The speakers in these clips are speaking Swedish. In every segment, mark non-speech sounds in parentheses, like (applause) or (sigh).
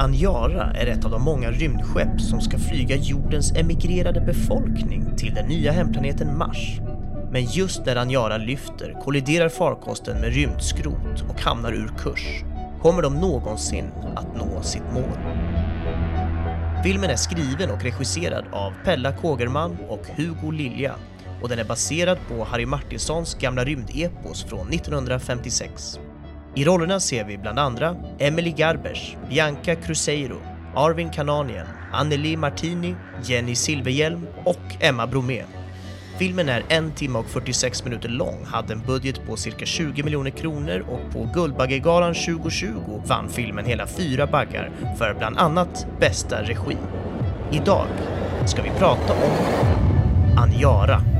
Aniara är ett av de många rymdskepp som ska flyga jordens emigrerade befolkning till den nya hemplaneten Mars. Men just när Aniara lyfter kolliderar farkosten med rymdskrot och hamnar ur kurs. Kommer de någonsin att nå sitt mål? Filmen är skriven och regisserad av Pella Kågerman och Hugo Lilja och den är baserad på Harry Martinsons gamla rymdepos från 1956. I rollerna ser vi bland andra Emily Garbers, Bianca Cruzeiro, Arvin Kananian, Anneli Martini, Jenny Silverhjelm och Emma Bromé. Filmen är en timme och 46 minuter lång, hade en budget på cirka 20 miljoner kronor och på Guldbaggegalan 2020 vann filmen hela fyra baggar för bland annat bästa regi. Idag ska vi prata om Aniara.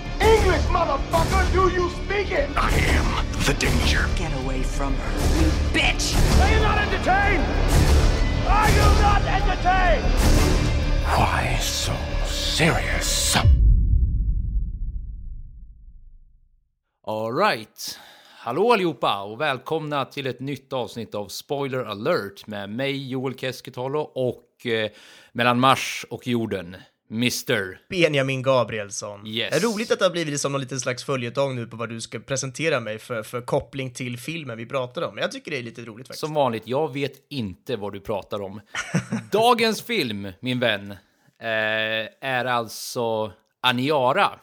English, motherfucker! Do you speak it? I am the danger. Get away from her, you bitch! Are you not entertained? Are you not entertained? Why so serious? Alright. Hallå allihopa och välkomna till ett nytt avsnitt av Spoiler alert med mig Joel Keskitalo och eh, mellan Mars och jorden, Mr. Benjamin Gabrielsson. Yes. Det är roligt att det har blivit som någon liten slags följetong nu på vad du ska presentera mig för, för koppling till filmen vi pratar om. Jag tycker det är lite roligt faktiskt. Som vanligt, jag vet inte vad du pratar om. (laughs) Dagens film, min vän, eh, är alltså Aniara.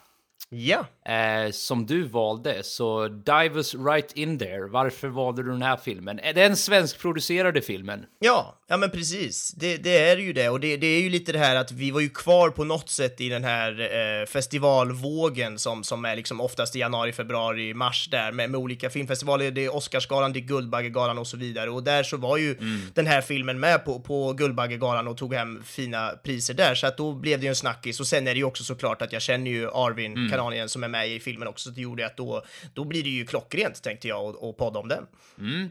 Ja, Eh, som du valde, så dive us right in there. Varför valde du den här filmen? Är det en svenskproducerade filmen? ja, ja men precis. Det, det är ju det och det, det är ju lite det här att vi var ju kvar på något sätt i den här eh, festivalvågen som, som är liksom oftast i januari, februari, mars där med, med olika filmfestivaler. Det är Oscarsgalan, det är Guldbaggegalan och så vidare och där så var ju den här filmen med på, på Guldbaggegalan och tog hem fina priser där så att då blev det ju en snackis och sen är det ju också såklart att jag känner ju Arvin Kananien som är med i filmen också, det gjorde att då, då blir det ju klockrent tänkte jag och, och podda om den. Mm.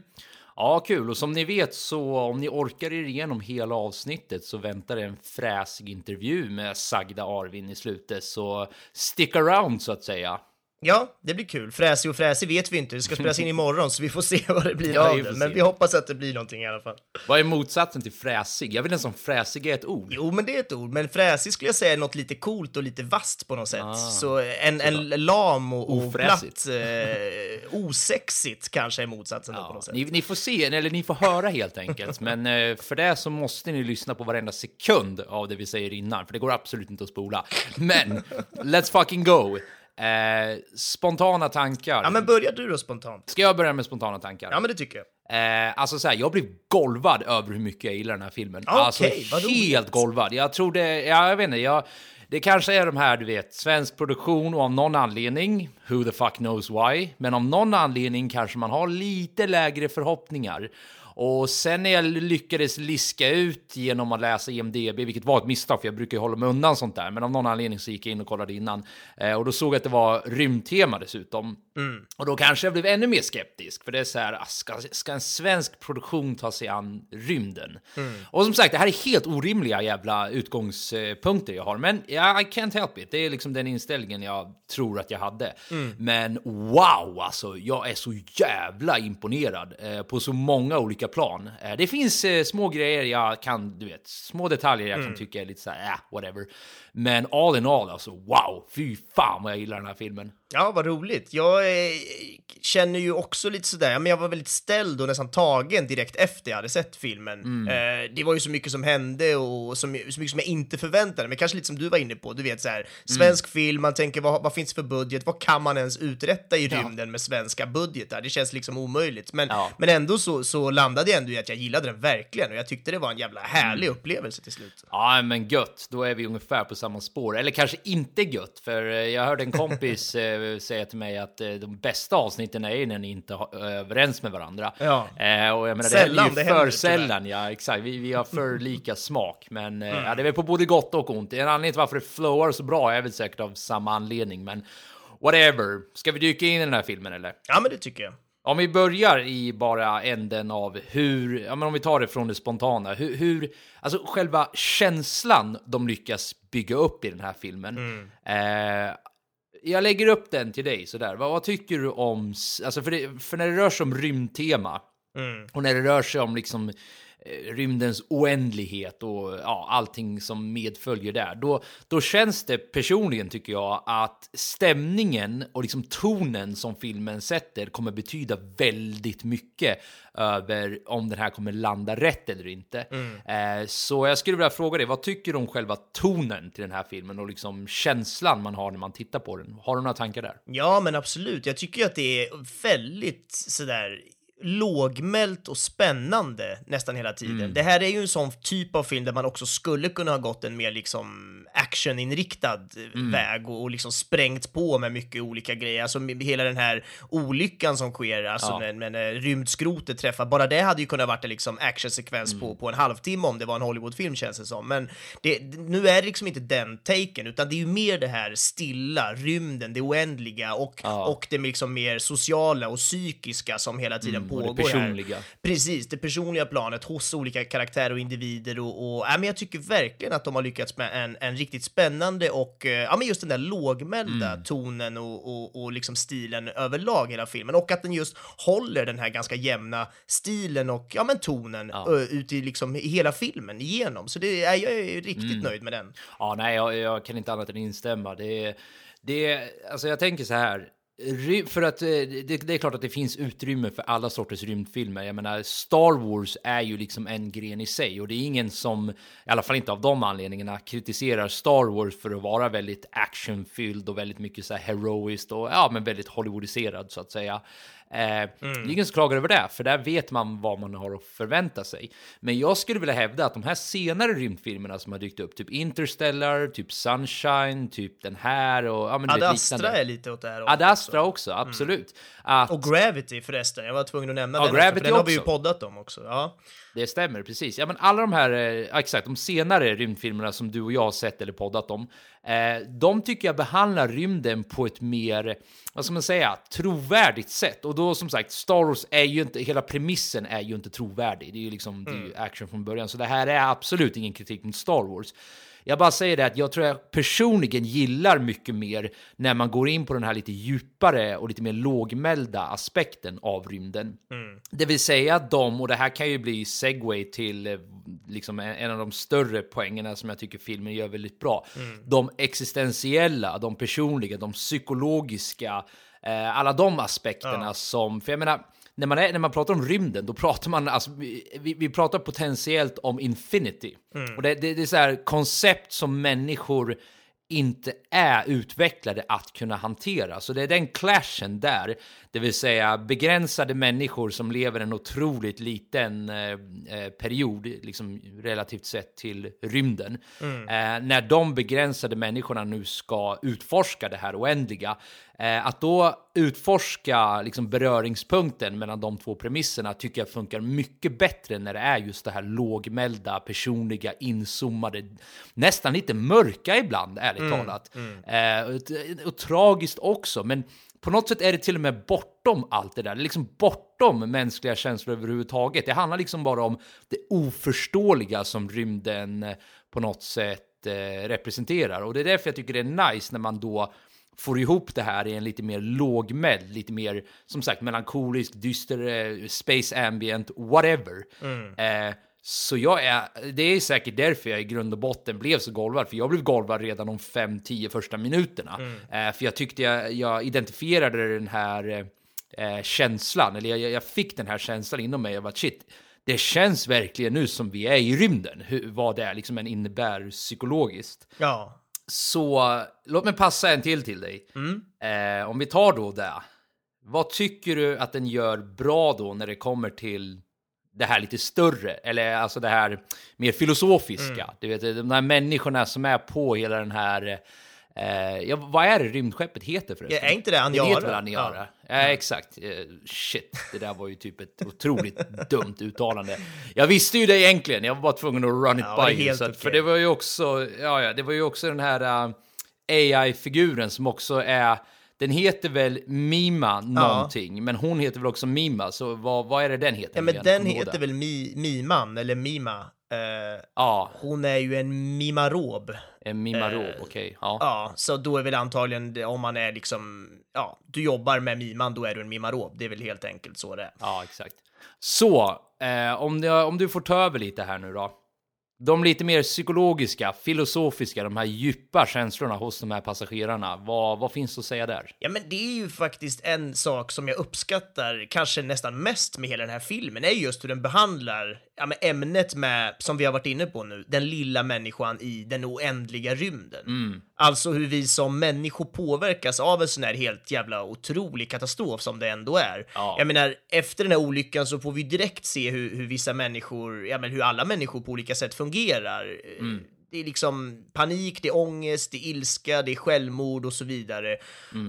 Ja, kul. Och som ni vet så om ni orkar er igenom hela avsnittet så väntar det en fräsig intervju med sagda Arvin i slutet. Så stick around så att säga. Ja, det blir kul. Fräsig och fräsig vet vi inte. Det ska spelas in imorgon, så vi får se vad det blir Ja, av det. Men vi hoppas att det blir någonting i alla fall. Vad är motsatsen till fräsig? Jag vet inte ens om fräsig är ett ord. Jo, men det är ett ord. Men fräsig skulle jag säga är något lite coolt och lite vasst på något sätt. så en, en lam och, och platt, eh, osexigt kanske är motsatsen då på Ja, något sätt. ni, ni får se, eller ni får höra helt enkelt. (laughs) Men eh, för det så måste ni lyssna på varenda sekund av det vi säger innan, för det går absolut inte att spola. Men, let's fucking go! Eh, spontana tankar. Ja, men börjar du då spontant? Ska jag börja med spontana tankar? Ja, men det tycker jag. Eh, alltså så här, jag blev golvad över hur mycket jag gillar den här filmen. Okej, alltså helt golvad. Jag tror det, ja, jag vet inte, jag, det kanske är de här, du vet, svensk produktion och av någon anledning, who the fuck knows why, men av någon anledning kanske man har lite lägre förhoppningar. Och sen när jag lyckades liska ut genom att läsa IMDB, vilket var ett misstag för jag brukar ju hålla mig undan sånt där, men av någon anledning så gick jag in och kollade innan. Eh, och då såg jag att det var rymdtema dessutom. Och då kanske jag blev ännu mer skeptisk, för det är så här, ah, ska, ska en svensk produktion ta sig an rymden? Och som sagt, det här är helt orimliga jävla utgångspunkter jag har, men ja, I can't help it. Det är liksom den inställningen jag tror att jag hade. Men wow, alltså, jag är så jävla imponerad eh, på så många olika plan. Eh, det finns eh, små grejer jag kan, du vet, små detaljer jag kan tycka är lite så här, äh, whatever. Men all in all, alltså wow, fy fan vad jag gillar den här filmen. Ja, vad roligt. Jag eh, känner ju också lite sådär, ja, men jag var väldigt ställd och nästan tagen direkt efter jag hade sett filmen. Mm. Eh, det var ju så mycket som hände och så, my- så mycket som jag inte förväntade mig, kanske lite som du var inne på, du vet så här, svensk Mm. film, man tänker vad, vad finns för budget, vad kan man ens uträtta i rymden med svenska budgetar? Det känns liksom omöjligt, men, Ja. men ändå så, så landade jag ändå i att jag gillade den verkligen och jag tyckte det var en jävla härlig Mm. upplevelse till slut. Ja, men gött. Då är vi ungefär på samma spår. Eller kanske inte gött, för eh, jag hörde en kompis (laughs) eh, säga till mig att eh, de bästa avsnitten är ju när ni inte är överens med varandra. Ja. Och jag menar, Sällan det är ju för sällan, ja exakt. Vi, vi har för (laughs) lika smak, men Mm. ja, det är väl på både gott och ont. En anledning till varför det flowar så bra är väl säkert av samma anledning, men whatever. Ska vi dyka in i den här filmen eller? Ja, men det tycker jag. Om vi börjar i bara änden av hur, ja men om vi tar det från det spontana, hur, hur alltså själva känslan de lyckas bygga upp i den här filmen. Eh, jag lägger upp den till dig sådär. Vad, vad tycker du om, alltså för, det, för när det rör sig om rymdtema och när det rör sig om liksom rymdens oändlighet och ja, allting som medföljer där, då, då känns det personligen tycker jag att stämningen och liksom tonen som filmen sätter kommer betyda väldigt mycket över om den här kommer landa rätt eller inte. Eh, så jag skulle vilja fråga dig, vad tycker du om själva tonen till den här filmen och liksom känslan man har när man tittar på den? Har du några tankar där? Ja, men absolut. Jag tycker att det är väldigt sådär lågmält och spännande nästan hela tiden. Det här är ju en sån typ av film där man också skulle kunna ha gått en mer liksom actioninriktad väg och, och liksom sprängt på med mycket olika grejer. Alltså hela den här olyckan som sker, alltså Ja. när, när, när rymdskrotet träffar, bara det hade ju kunnat varit en liksom actionsekvens på, på en halvtimme om det var en Hollywoodfilm känns det som. Men det, nu är det liksom inte den taken, utan det är ju mer det här stilla, rymden, det oändliga och, Ja. och det liksom mer sociala och psykiska som hela tiden Mm, och det pågår personliga. här. Precis, det personliga planet hos olika karaktärer och individer och, och ja, men jag tycker verkligen att de har lyckats med en, en riktigt spännande och eh, ja, men just den där lågmälda Mm. tonen och, och, och liksom stilen överlag hela filmen och att den just håller den här ganska jämna stilen och ja, men tonen Ja. ö, ut i liksom hela filmen igenom. Så det är, jag är riktigt Mm. nöjd med den. Ja, nej, jag, jag kan inte annat än instämma. Det, är- det, alltså jag tänker så här. För att eh, det, det är klart att det finns utrymme för alla sorters rymdfilmer. Jag menar, Star Wars är ju liksom en gren i sig och det är ingen som, i alla fall inte av de anledningarna, kritiserar Star Wars för att vara väldigt actionfylld och väldigt mycket så här heroiskt och ja, men väldigt Hollywoodiserad så att säga. Eh, Det är ingen som klagar över det, för där vet man vad man har att förvänta sig. Men jag skulle vilja hävda att de här senare rymdfilmerna som har dykt upp, typ Interstellar, typ Sunshine, typ den här och ja, men Ad Astra liknande. är lite åt det här Ad Astra också, absolut. Att, Och Gravity förresten, jag var tvungen att nämna Ja, den, också, Gravity för den har vi ju också. poddat om också. Ja. Det stämmer, precis. Ja, men alla de här, eh, exakt, de senare rymdfilmerna som du och jag har sett eller poddat om, eh, de tycker jag behandlar rymden på ett mer, vad ska man säga, trovärdigt sätt. Och då som sagt, Star Wars är ju inte, hela premissen är ju inte trovärdig. Det är ju liksom, det är ju action från början. Så det här är absolut ingen kritik mot Star Wars. Jag bara säger det att jag tror jag personligen gillar mycket mer när man går in på den här lite djupare och lite mer lågmälda aspekten av rymden. Det vill säga att de, och det här kan ju bli segway till eh, liksom en, av de större poängerna som jag tycker filmen gör väldigt bra. De existentiella, de personliga, de psykologiska, eh, alla de aspekterna som, för jag menar, när man, är, när man pratar om rymden, då pratar man, alltså, vi, vi- pratar potentiellt om infinity. Och det, det, det är så här koncept som människor inte är utvecklade att kunna hantera. Så det är den clashen där, det vill säga begränsade människor som lever en otroligt liten eh, eh, period, liksom relativt sett till rymden. Eh, när de begränsade människorna nu ska utforska det här oändliga, eh, att då utforska liksom, beröringspunkten mellan de två premisserna tycker jag funkar mycket bättre när det är just det här lågmälda, personliga, inzoomade, nästan lite mörka ibland, ärligt talat. Eh, och, och tragiskt också, men på något sätt är det till och med bortom allt det där. Det är liksom bortom mänskliga känslor överhuvudtaget. Det handlar liksom bara om det oförståeliga som rymden eh, på något sätt eh, representerar. Och det är därför jag tycker det är nice när man då får ihop det här i en lite mer lågmäld, lite mer som sagt melankolisk, dyster, eh, space ambient, whatever. Eh, så jag är, det är säkert därför jag i grund och botten blev så golvad, för jag blev golvad redan de 5-10 första minuterna. Eh, för jag tyckte jag, jag identifierade den här eh, känslan, eller jag, jag fick den här känslan inom mig av att shit, det känns verkligen nu som vi är i rymden, hur, vad det är, liksom en innebär psykologiskt. Ja. Så låt mig passa en till till dig. Eh, om vi tar då det. Vad tycker du att den gör bra då när det kommer till det här lite större, eller alltså det här mer filosofiska? Du vet, de där människorna som är på hela den här Eh, ja, vad är det rymdskeppet heter förresten? Ja, är inte det Det Aniara? heter väl Aniara? Ja, exakt. Eh, shit, det där var ju typ ett otroligt (laughs) dumt uttalande. Jag visste ju det egentligen, jag var bara tvungen att run it Ja, det by Så att, okej. För det var ju också, ja, ja, det var ju också den här uh, AI-figuren som också är, den heter väl Mima någonting, men hon heter väl också Mima, så vad, vad är det den heter? Ja, men den du heter väl Mi, Miman, eller Mima. Eh, Ja, hon är ju en mimarob. en Mimarob, Eh, okej. Ja. Ja, så då är väl antagligen om man är liksom, ja, du jobbar med miman, då är du en mimarob. Det är väl helt enkelt så det är. Ja, exakt. Så, eh, om, det, om du får ta över lite här nu då. De lite mer psykologiska, filosofiska, de här djupa känslorna hos de här passagerarna. Vad, vad finns att säga där? Ja, men det är ju faktiskt en sak som jag uppskattar kanske nästan mest med hela den här filmen, är just hur den behandlar ja, men ämnet med, som vi har varit inne på nu, den lilla människan i den oändliga rymden. Alltså hur vi som människor påverkas av en sån här helt jävla otrolig katastrof som det ändå är. Ja. Jag menar, efter den här olyckan så får vi direkt se hur, hur vissa människor, ja men hur alla människor på olika sätt fungerar. Det är liksom panik, det är ångest, det är ilska, det är självmord och så vidare.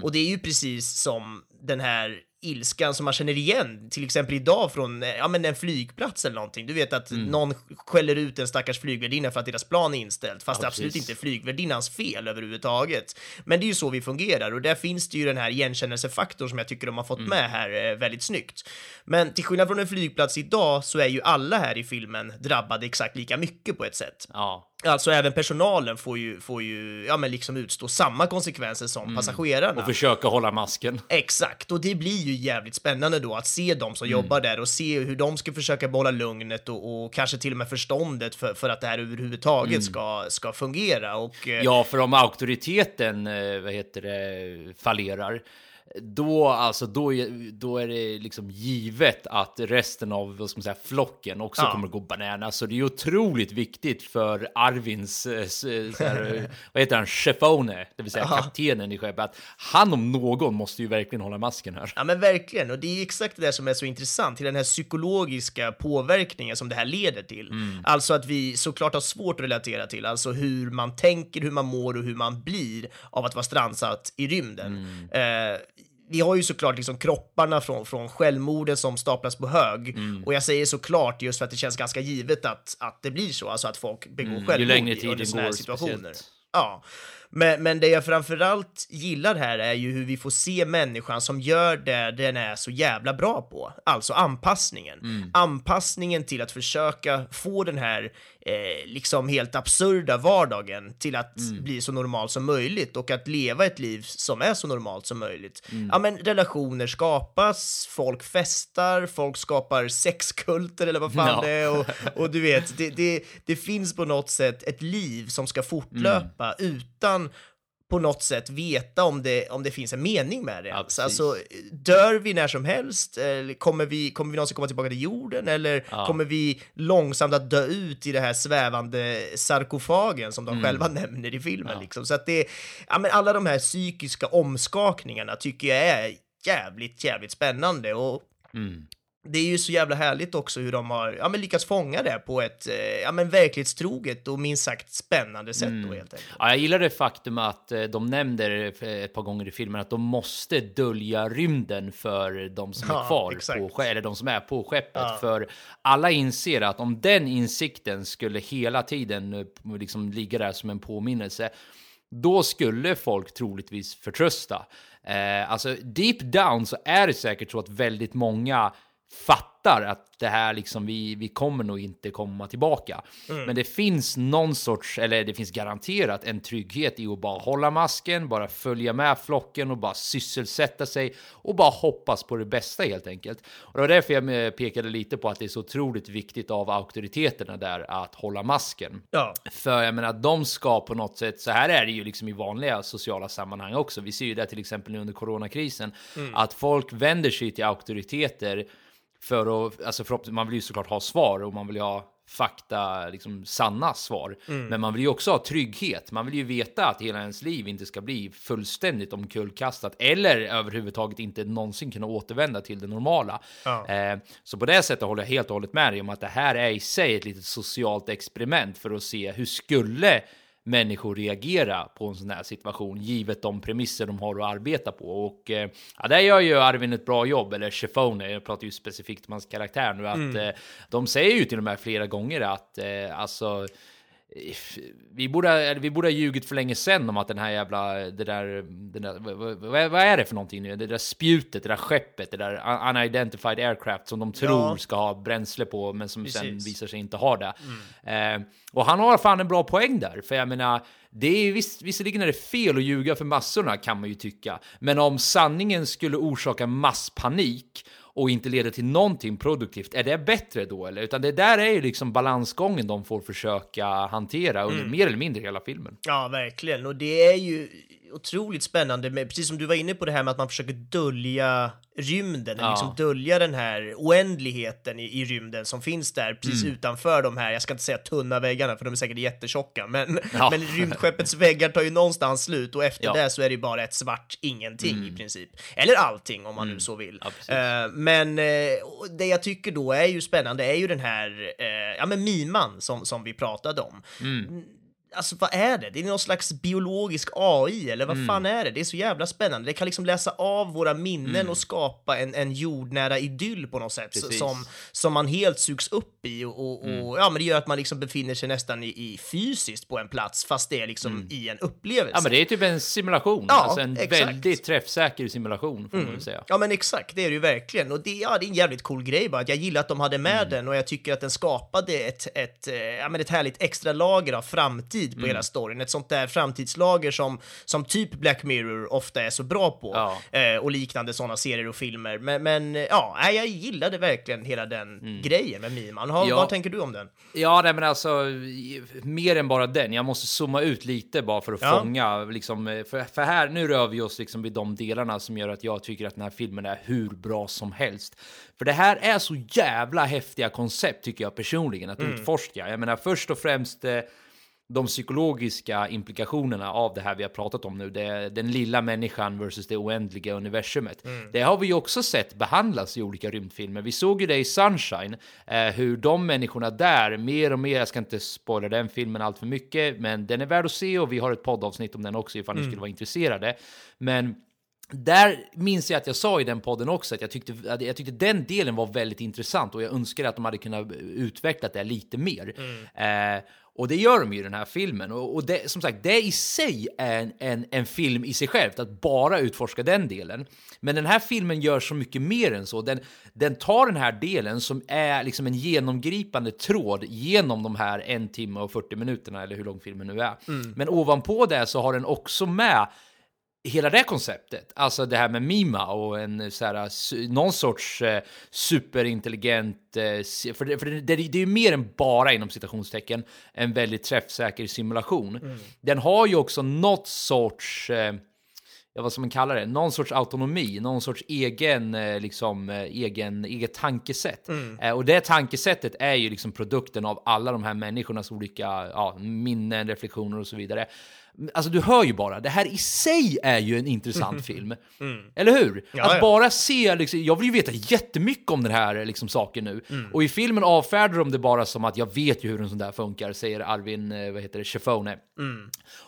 Och det är ju precis som den här ilskan som man känner igen, till exempel idag från eh, ja, men en flygplats eller någonting. Du vet att någon skäller ut en stackars flygvärdinna för att deras plan är inställt, fast Ja, det absolut precis. inte är flygvärdinnans fel överhuvudtaget. Men det är ju så vi fungerar och där finns det ju den här igenkännelsefaktorn som jag tycker de har fått med här eh, väldigt snyggt. Men till skillnad från en flygplats idag så är ju alla här i filmen drabbade exakt lika mycket på ett sätt. Ja, Alltså även personalen får ju, får ju ja, men liksom utstå samma konsekvenser som passagerarna. och försöka hålla masken. Exakt, och det blir ju jävligt spännande då att se de som jobbar där och se hur de ska försöka behålla lugnet och, och kanske till och med förståndet för, för att det här överhuvudtaget ska, ska fungera. Och, eh, Ja, för om auktoriteten, eh, vad heter det, fallerar, då, alltså, då, är- då är det liksom givet att resten av vad ska man säga, flocken också Ja. kommer att gå bananas. Så det är otroligt viktigt för Arvins, eh, här, (laughs) vad heter han, chefone, det vill säga kaptenen i skeppet, att han om någon måste ju verkligen hålla masken här. Ja men verkligen, och det är exakt det där som är så intressant, till den här psykologiska påverkningen som det här leder till. Alltså att vi såklart har svårt att relatera till, alltså hur man tänker, hur man mår och hur man blir av att vara strandsatt i rymden. Eh, vi har ju såklart liksom kropparna från, från självmorden som staplas på hög. Och jag säger såklart just för att det känns ganska givet att, att det blir så, alltså att folk begår Mm, ju självmord längre tiden under såna här går, situationer. speciellt. Ja, men, men det jag framförallt gillar här är ju hur vi får se människan som gör det den är så jävla bra på, alltså anpassningen. Mm. Anpassningen till att försöka få den här eh, liksom helt absurda vardagen till att Mm. bli så normal som möjligt och att leva ett liv som är så normalt som möjligt. Mm. Ja, men relationer skapas, folk festar, folk skapar sexkulter eller vad fan Ja. det är och, (laughs) och du vet, det, det, det finns på något sätt ett liv som ska fortlöpa Mm. Utan på något sätt veta om det, om det finns en mening med det. Ja, precis. alltså, dör vi när som helst? Eller kommer vi, kommer vi någonsin komma tillbaka till jorden? Eller Ja. kommer vi långsamt att dö ut i det här svävande sarkofagen som de själva (laughs) nämner i filmen? Mm. Ja. Liksom. Så att det, ja, men alla de här psykiska omskakningarna tycker jag är jävligt, jävligt spännande. Och Mm. Det är ju så jävla härligt också hur de har ja, men lyckats fånga det på ett eh, ja, men verklighetstroget och minst sagt spännande sätt Mm. då helt enkelt. Ja, jag gillar det faktum att eh, de nämner eh, ett par gånger i filmen att de måste dölja rymden för de som Ja, är kvar exakt. på, eller de som är på skeppet. Ja. För alla inser att om den insikten skulle hela tiden liksom ligga där som en påminnelse, då skulle folk troligtvis förtrösta. Eh, alltså deep down så är det säkert så att väldigt många fattar att det här liksom, vi, vi kommer nog inte komma tillbaka. Men det finns någon sorts, eller det finns garanterat en trygghet i att bara hålla masken, bara följa med flocken och bara sysselsätta sig och bara hoppas på det bästa helt enkelt. Och det var därför jag pekade lite på att det är så otroligt viktigt av auktoriteterna där att hålla masken. Ja, För jag menar, de ska på något sätt, så här är det ju liksom i vanliga sociala sammanhang också. Vi ser ju det till exempel nu under coronakrisen, att folk vänder sig till auktoriteter för att, alltså för, man vill ju såklart ha svar och man vill ju ha fakta, liksom sanna svar. Men man vill ju också ha trygghet. Man vill ju veta att hela ens liv inte ska bli fullständigt omkullkastat eller överhuvudtaget inte någonsin kunna återvända till det normala. Ja. Eh, så på det sättet håller jag helt och hållet med dig om att det här är i sig ett litet socialt experiment för att se hur skulle människor reagera på en sån här situation, givet de premisser de har att arbeta på. Och eh, ja, där gör ju Arvin ett bra jobb, eller Chefone, jag pratar ju specifikt om hans karaktär nu, att eh, de säger ju till de här flera gånger att eh, alltså vi borde, vi borde ha ljugit för länge sedan om att den här jävla, det där, det där vad, vad, är det för någonting nu? Det där spjutet, det där skeppet, det där un- unidentified aircraft som de tror Ja. ska ha bränsle på, men som sen Precis. visar sig inte ha det. Eh, och han har fan en bra poäng där, för jag menar, det är visst, visserligen är det fel att ljuga för massorna kan man ju tycka, men om sanningen skulle orsaka masspanik och inte leder till någonting produktivt, är det bättre då eller? Utan det där är ju liksom balansgången de får försöka hantera under mer eller mindre hela filmen. Ja, verkligen. Och det är ju otroligt spännande, med, precis som du var inne på det här med att man försöker dölja rymden, eller Ja. liksom dölja den här oändligheten i, i rymden som finns där precis Mm. utanför de här, jag ska inte säga tunna väggarna för de är säkert jättetjocka, men, Ja. (laughs) men rymdskeppets väggar tar ju någonstans slut och efter Ja. Mm. det så är det ju bara ett svart ingenting i princip. Eller allting om man nu så vill. Eh, men och det jag tycker då är ju spännande är ju den här, eh, ja men miman som, som vi pratade om. Mm. Alltså vad är det? Det är någon slags biologisk AI eller vad Mm. fan är det? Det är så jävla spännande. Det kan liksom läsa av våra minnen och skapa en, en jordnära idyll på något sätt Precis. som, som man helt sugs upp i och, och, och ja, men det gör att man liksom befinner sig nästan i, i fysiskt på en plats fast det är liksom i en upplevelse. Ja, men det är typ en simulation, Ja, alltså en exakt. väldigt träffsäker simulation får man väl säga. Ja men exakt, det är det ju verkligen. Och det, ja, det är en jävligt cool grej bara. att Jag gillar att de hade med Mm. den och jag tycker att den skapade ett, ett, eh, ja, men ett härligt extra lager av framtid Mm. på hela storyn. Ett sånt där framtidslager som, som typ Black Mirror ofta är så bra på. Ja. Eh, och liknande sådana serier och filmer. Men, men eh, ja, jag gillade verkligen hela den grejen med Miman. Mm. Ja. Vad tänker du om den? Ja, nej, men alltså mer än bara den. Jag måste zooma ut lite bara för att Ja. fånga liksom, för, för här nu rör vi oss liksom vid de delarna som gör att jag tycker att den här filmen är hur bra som helst. För det här är så jävla häftiga koncept tycker jag personligen att utforska. Jag menar först och främst eh, de psykologiska implikationerna av det här vi har pratat om nu, det, den lilla människan versus det oändliga universumet. Det har vi ju också sett behandlas i olika rymdfilmer. Vi såg ju det i Sunshine, eh, hur de människorna där mer och mer, jag ska inte spoila den filmen allt för mycket, men den är värd att se och vi har ett poddavsnitt om den också ifall ni skulle vara intresserade. Men där minns jag att jag sa i den podden också att jag tyckte, att jag tyckte den delen var väldigt intressant och jag önskar att de hade kunnat utveckla det lite mer. Eh, och det gör de ju i den här filmen. Och, och det, som sagt, det i sig är en, en, en film i sig själv, att bara utforska den delen. Men den här filmen gör så mycket mer än så. Den, den tar den här delen som är liksom en genomgripande tråd genom de här en timme och 40 minuterna, eller hur lång filmen nu är. Men ovanpå det så har den också med hela det konceptet, alltså det här med Mima och en så här, su- någon sorts eh, superintelligent, eh, för, det, för det, det, det är ju mer än bara inom citationstecken en väldigt träffsäker simulation. Den har ju också något sorts, eh, ja, vad ska man kalla det, någon sorts autonomi, någon sorts egen, eh, liksom, eh, egen, eget tankesätt. Eh, och det tankesättet är ju liksom produkten av alla de här människornas olika ja, minnen, reflektioner och så vidare. Alltså du hör ju bara, det här i sig är ju en intressant film. Eller hur? Ja, att ja. bara se, liksom, jag vill ju veta jättemycket om den här liksom, saken nu. Och i filmen avfärdar de det bara som att jag vet ju hur en sån där funkar, säger Arvin, eh, vad heter det, Chefone.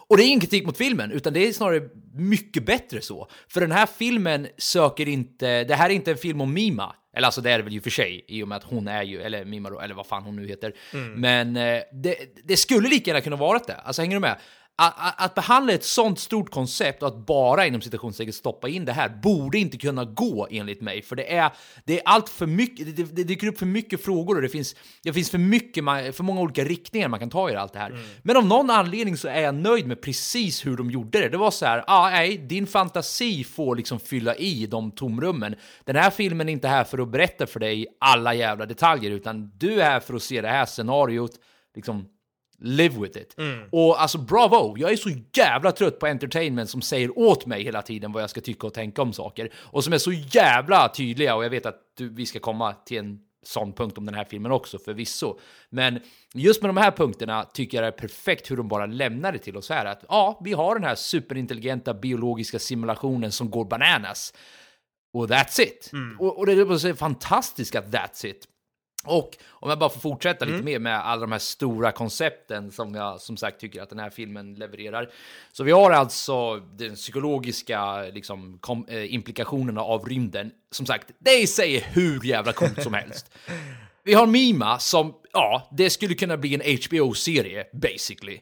Och det är ingen kritik mot filmen, utan det är snarare mycket bättre så. För den här filmen söker inte, det här är inte en film om Mima. Eller alltså det är det väl ju för sig, i och med att hon är ju, eller Mima då, eller vad fan hon nu heter. Men eh, det, det skulle lika gärna kunna vara det. Alltså hänger du med? Att, att, behandla ett sånt stort koncept och att bara inom citationstecken stoppa in det här borde inte kunna gå enligt mig. För det är, det är allt för mycket, det, det, dyker upp för mycket frågor och det finns, det finns för, mycket, för många olika riktningar man kan ta i allt det här. Men av någon anledning så är jag nöjd med precis hur de gjorde det. Det var så här, ah, nej, din fantasi får liksom fylla i de tomrummen. Den här filmen är inte här för att berätta för dig alla jävla detaljer, utan du är här för att se det här scenariot, liksom live with it. Och alltså bravo, jag är så jävla trött på entertainment som säger åt mig hela tiden vad jag ska tycka och tänka om saker. Och som är så jävla tydliga, och jag vet att du, vi ska komma till en sån punkt om den här filmen också förvisso. Men just med de här punkterna tycker jag det är perfekt hur de bara lämnar det till oss här. Att ja, vi har den här superintelligenta biologiska simulationen som går bananas. Och that's it. Och, och det är så fantastiskt att that's it. Och om jag bara får fortsätta lite mer med alla de här stora koncepten som jag som sagt tycker att den här filmen levererar. Så vi har alltså den psykologiska liksom, kom, eh, implikationerna av rymden. Som sagt, det i sig är hur jävla coolt som helst. (laughs) Vi har Mima som, ja, det skulle kunna bli en HBO-serie, basically.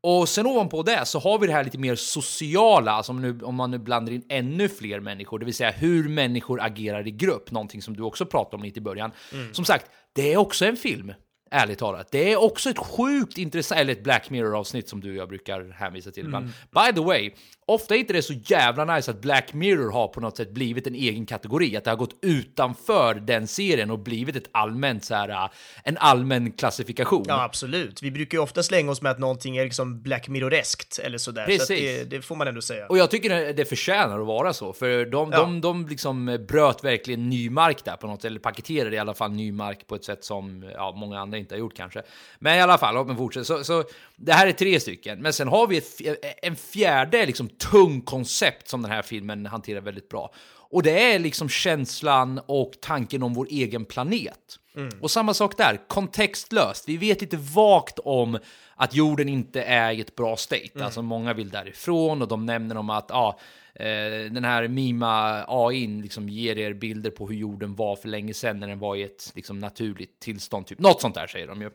Och sen ovanpå det så har vi det här lite mer sociala, alltså om, nu, om man nu blandar in ännu fler människor, det vill säga hur människor agerar i grupp, någonting som du också pratade om lite i början. Som sagt, det är också en film. Ärligt talat. Det är också ett sjukt intressant, eller ett Black Mirror-avsnitt som du och jag brukar hänvisa till ibland. By the way, ofta är inte det så jävla nice att Black Mirror har på något sätt blivit en egen kategori, att det har gått utanför den serien och blivit ett allmänt så här, äh, en allmän klassifikation. Ja, absolut. Vi brukar ju ofta slänga oss med att någonting är liksom Black Mirror-eskt eller sådär. Så Precis. det, det får man ändå säga. Och jag tycker det- förtjänar att vara så, för de, Ja. de, de liksom bröt verkligen ny mark där på något sätt, eller paketerade i alla fall ny mark på ett sätt som ja, många andra inte har gjort kanske. Men i alla fall, låt mig fortsätta. Så, så det här är tre stycken, men sen har vi ett, en fjärde liksom tung koncept som den här filmen hanterar väldigt bra. Och det är liksom känslan och tanken om vår egen planet. Och samma sak där, kontextlöst. Vi vet lite vagt om att jorden inte är i ett bra state. Alltså många vill därifrån och de nämner om att ja, eh, den här Mima AI liksom ger er bilder på hur jorden var för länge sedan när den var i ett liksom, naturligt tillstånd. Typ. Något sånt där säger de ju.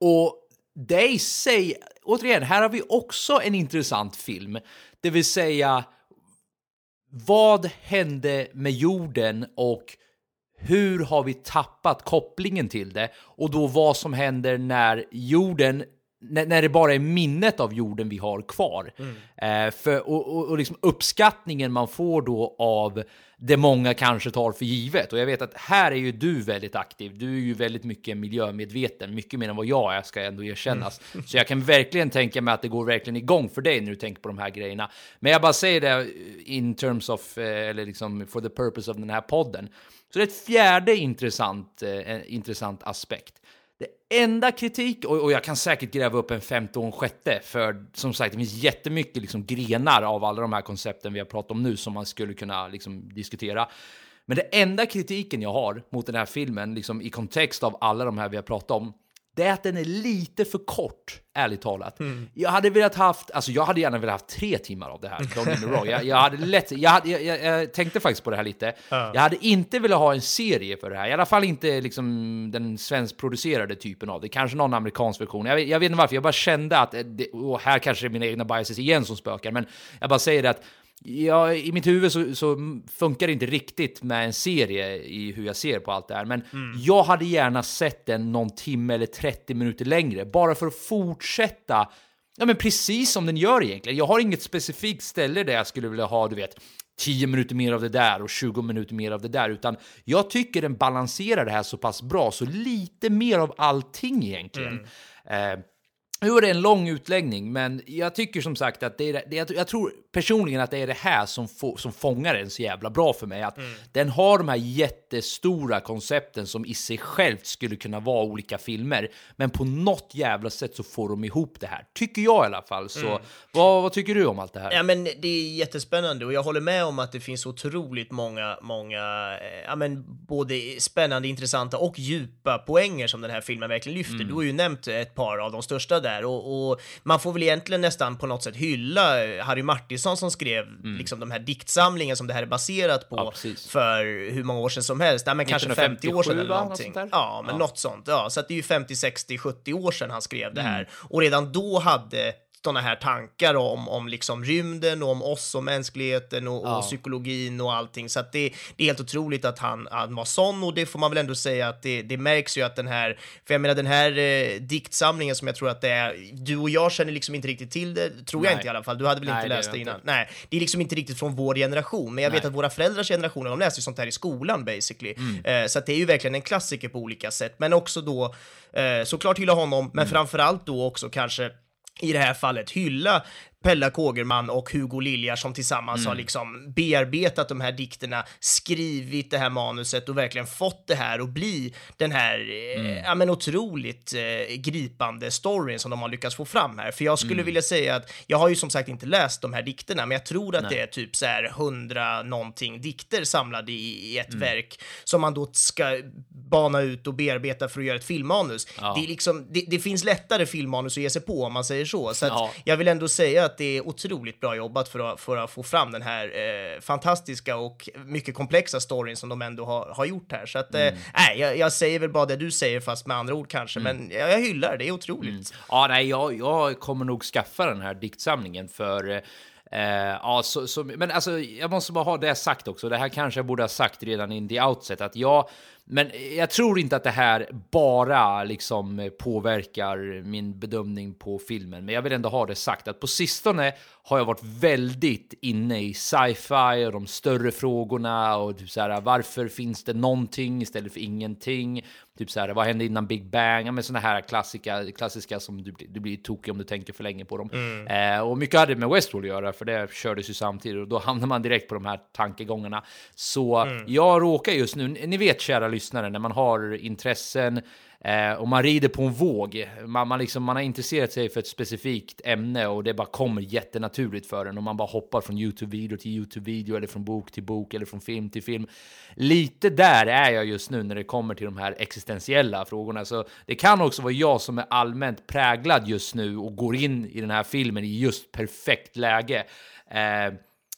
Och det i sig, återigen, här har vi också en intressant film. Det vill säga, vad hände med jorden och hur har vi tappat kopplingen till det? Och då vad som händer när jorden när, när det bara är minnet av jorden vi har kvar. Eh, för, och, och, och liksom uppskattningen man får då av det många kanske tar för givet. Och jag vet att här är ju du väldigt aktiv. Du är ju väldigt mycket miljömedveten, mycket mer än vad jag är, ska ändå erkännas. Så jag kan verkligen tänka mig att det går verkligen igång för dig när du tänker på de här grejerna. Men jag bara säger det in terms of, eh, eller liksom for the purpose of den här podden. Så det är ett fjärde intressant, eh, intressant aspekt. Enda kritik, och, och jag kan säkert gräva upp en femte och en sjätte, för som sagt, det finns jättemycket liksom grenar av alla de här koncepten vi har pratat om nu som man skulle kunna liksom diskutera. Men det enda kritiken jag har mot den här filmen, liksom i kontext av alla de här vi har pratat om, det är att den är lite för kort, ärligt talat. Jag hade velat haft, alltså jag hade gärna velat haft tre timmar av det här, don't get me wrong. Jag, jag, hade lätt, jag, hade, jag, jag, tänkte faktiskt på det här lite. Jag hade inte velat ha en serie för det här, i alla fall inte liksom den svenskproducerade typen av det. Kanske någon amerikansk version. Jag, vet- jag vet inte varför, jag bara kände att, det, och här kanske det är mina egna biases igen som spökar, men jag bara säger det att Ja, I mitt huvud så, så funkar det inte riktigt med en serie i hur jag ser på allt det här. Men jag hade gärna sett den någon timme eller 30 minuter längre. Bara för att fortsätta, ja men precis som den gör egentligen. Jag har inget specifikt ställe där jag skulle vilja ha, du vet, 10 minuter mer av det där och 20 minuter mer av det där. Utan jag tycker den balanserar det här så pass bra, så lite mer av allting egentligen. Eh, nu var det en lång utläggning, men jag tycker som sagt att det är det, jag, jag tror personligen att det är det här som, få, som fångar den så jävla bra för mig. Att Den har de här jättestora koncepten som i sig självt skulle kunna vara olika filmer, men på något jävla sätt så får de ihop det här. Tycker jag i alla fall. Så vad, vad tycker du om allt det här? Ja, men det är jättespännande och jag håller med om att det finns otroligt många, många, eh, ja men både spännande, intressanta och djupa poänger som den här filmen verkligen lyfter. Du har ju nämnt ett par av de största där och, och man får väl egentligen nästan på något sätt hylla eh, Harry Martinsson som skrev liksom de här diktsamlingen som det här är baserat på Ja, för hur många år sedan som helst. Ja, men kanske 50 år sedan 1957 eller? Något någonting. där? Ja, men Ja. något sånt. Ja, så att det är ju 50, 60, 70 år sedan han skrev det här. Mm. Och redan då hade sådana här tankar om, om liksom rymden och om oss och mänskligheten och, Ja. och psykologin och allting. Så det, det är helt otroligt att han, han var sån och det får man väl ändå säga att det, det märks ju att den här, för jag menar den här eh, diktsamlingen som jag tror att det är, du och jag känner liksom inte riktigt till det, tror jag Nej. inte i alla fall. Du hade väl Nej, inte läst det jag innan? inte. Nej, det är liksom inte riktigt från vår generation, men jag vet Nej. att våra föräldrars generationer, de läste ju sånt här i skolan basically. Eh, så det är ju verkligen en klassiker på olika sätt, men också då eh, såklart hylla honom, men framförallt då också kanske i det här fallet hylla Pella Kågerman och Hugo Liljar som tillsammans Mm. har liksom bearbetat de här dikterna, skrivit det här manuset och verkligen fått det här att bli den här, eh, Mm. ja men otroligt eh, gripande storyn som de har lyckats få fram här. För jag skulle Mm. vilja säga att, jag har ju som sagt inte läst de här dikterna, men jag tror att det är typ så här hundra någonting dikter samlade i, i Mm. ett verk som man då ska bana ut och bearbeta för att göra ett filmmanus. Ja. Det, är liksom, det, det finns lättare filmmanus att ge sig på om man säger så. Så Ja. jag vill ändå säga att det är otroligt bra jobbat för att, för att få fram den här eh, fantastiska och mycket komplexa storyn som de ändå har, har gjort här. Så att, eh, Mm. nej, jag, jag säger väl bara det du säger fast med andra ord kanske, men jag, jag hyllar det, är otroligt. Ja, nej, jag, jag kommer nog skaffa den här diktsamlingen för Eh, ja, så, så, men alltså, jag måste bara ha det sagt också. Det här kanske jag borde ha sagt redan in the outset. Att jag, men jag tror inte att det här bara liksom påverkar min bedömning på filmen. Men jag vill ändå ha det sagt att på sistone har jag varit väldigt inne i sci-fi och de större frågorna och typ så här, varför finns det någonting istället för ingenting? Typ så här, vad hände innan Big Bang? Ja, men såna här klassiska, klassiska som du, du blir tokig om du tänker för länge på dem. Eh, och mycket hade med Westworld att göra, för det kördes ju samtidigt och då hamnar man direkt på de här tankegångarna. Så jag råkar just nu, ni vet kära lyssnare, när man har intressen Eh, och man rider på en våg. Man, man, liksom, man har intresserat sig för ett specifikt ämne och det bara kommer jättenaturligt för en och man bara hoppar från Youtube-video till Youtube-video eller från bok till bok eller från film till film. Lite där är jag just nu när det kommer till de här existentiella frågorna. Så det kan också vara jag som är allmänt präglad just nu och går in i den här filmen i just perfekt läge. Eh,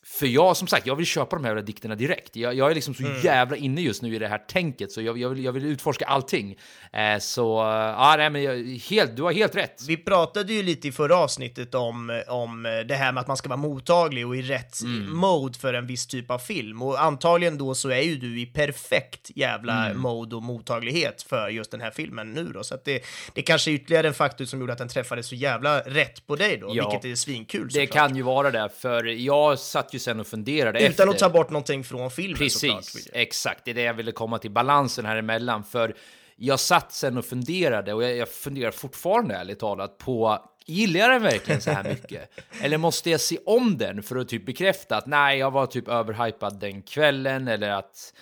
för jag, som sagt, jag vill köpa de här dikterna direkt. Jag, jag är liksom så jävla inne just nu i det här tänket, så jag, jag, vill, jag vill utforska allting. Eh, så, eh, ja, nej, men helt, du har helt rätt. Vi pratade ju lite i förra avsnittet om, om det här med att man ska vara mottaglig och i rätt mode för en viss typ av film. Och antagligen då så är ju du i perfekt jävla mode och mottaglighet för just den här filmen nu då. Så att det, det kanske är ytterligare en faktor som gjorde att den träffade så jävla rätt på dig då, Ja. vilket är svinkul Det såklart. kan ju vara det, för jag satt ju sen och funderade Utan efter. att ta bort någonting från filmen såklart. Precis, exakt. Det är det jag ville komma till, balansen här emellan. För jag satt sen och funderade, och jag, jag funderar fortfarande ärligt talat på Gillar jag den verkligen så här mycket? (laughs) Eller måste jag se om den för att typ bekräfta att nej, jag var typ överhypad den kvällen eller att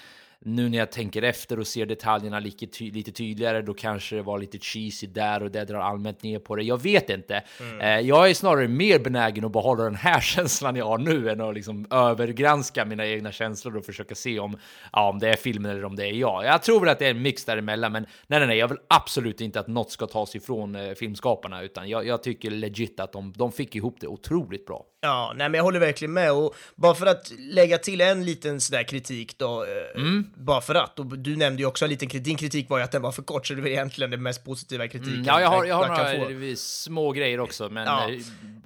nu när jag tänker efter och ser detaljerna lite, ty lite tydligare, då kanske det var lite cheesy där och det drar allmänt ner på det. Jag vet inte. Eh, jag är snarare mer benägen att behålla den här (laughs) känslan jag har nu än att liksom övergranska mina egna känslor och försöka se om, ja, om det är filmen eller om det är jag. Jag tror väl att det är en mix däremellan, men nej, nej, nej, jag vill absolut inte att något ska tas ifrån eh, filmskaparna, utan jag, jag tycker legit att de, de fick ihop det otroligt bra. Ja, nej men jag håller verkligen med och bara för att lägga till en liten sådär kritik då, eh, Mm. Bara för att, och du nämnde ju också en liten kritik, din kritik var ju att den var för kort, så det var egentligen den mest positiva kritiken Mm, ja, jag har, jag har få. några små grejer också, men... Ja. eh,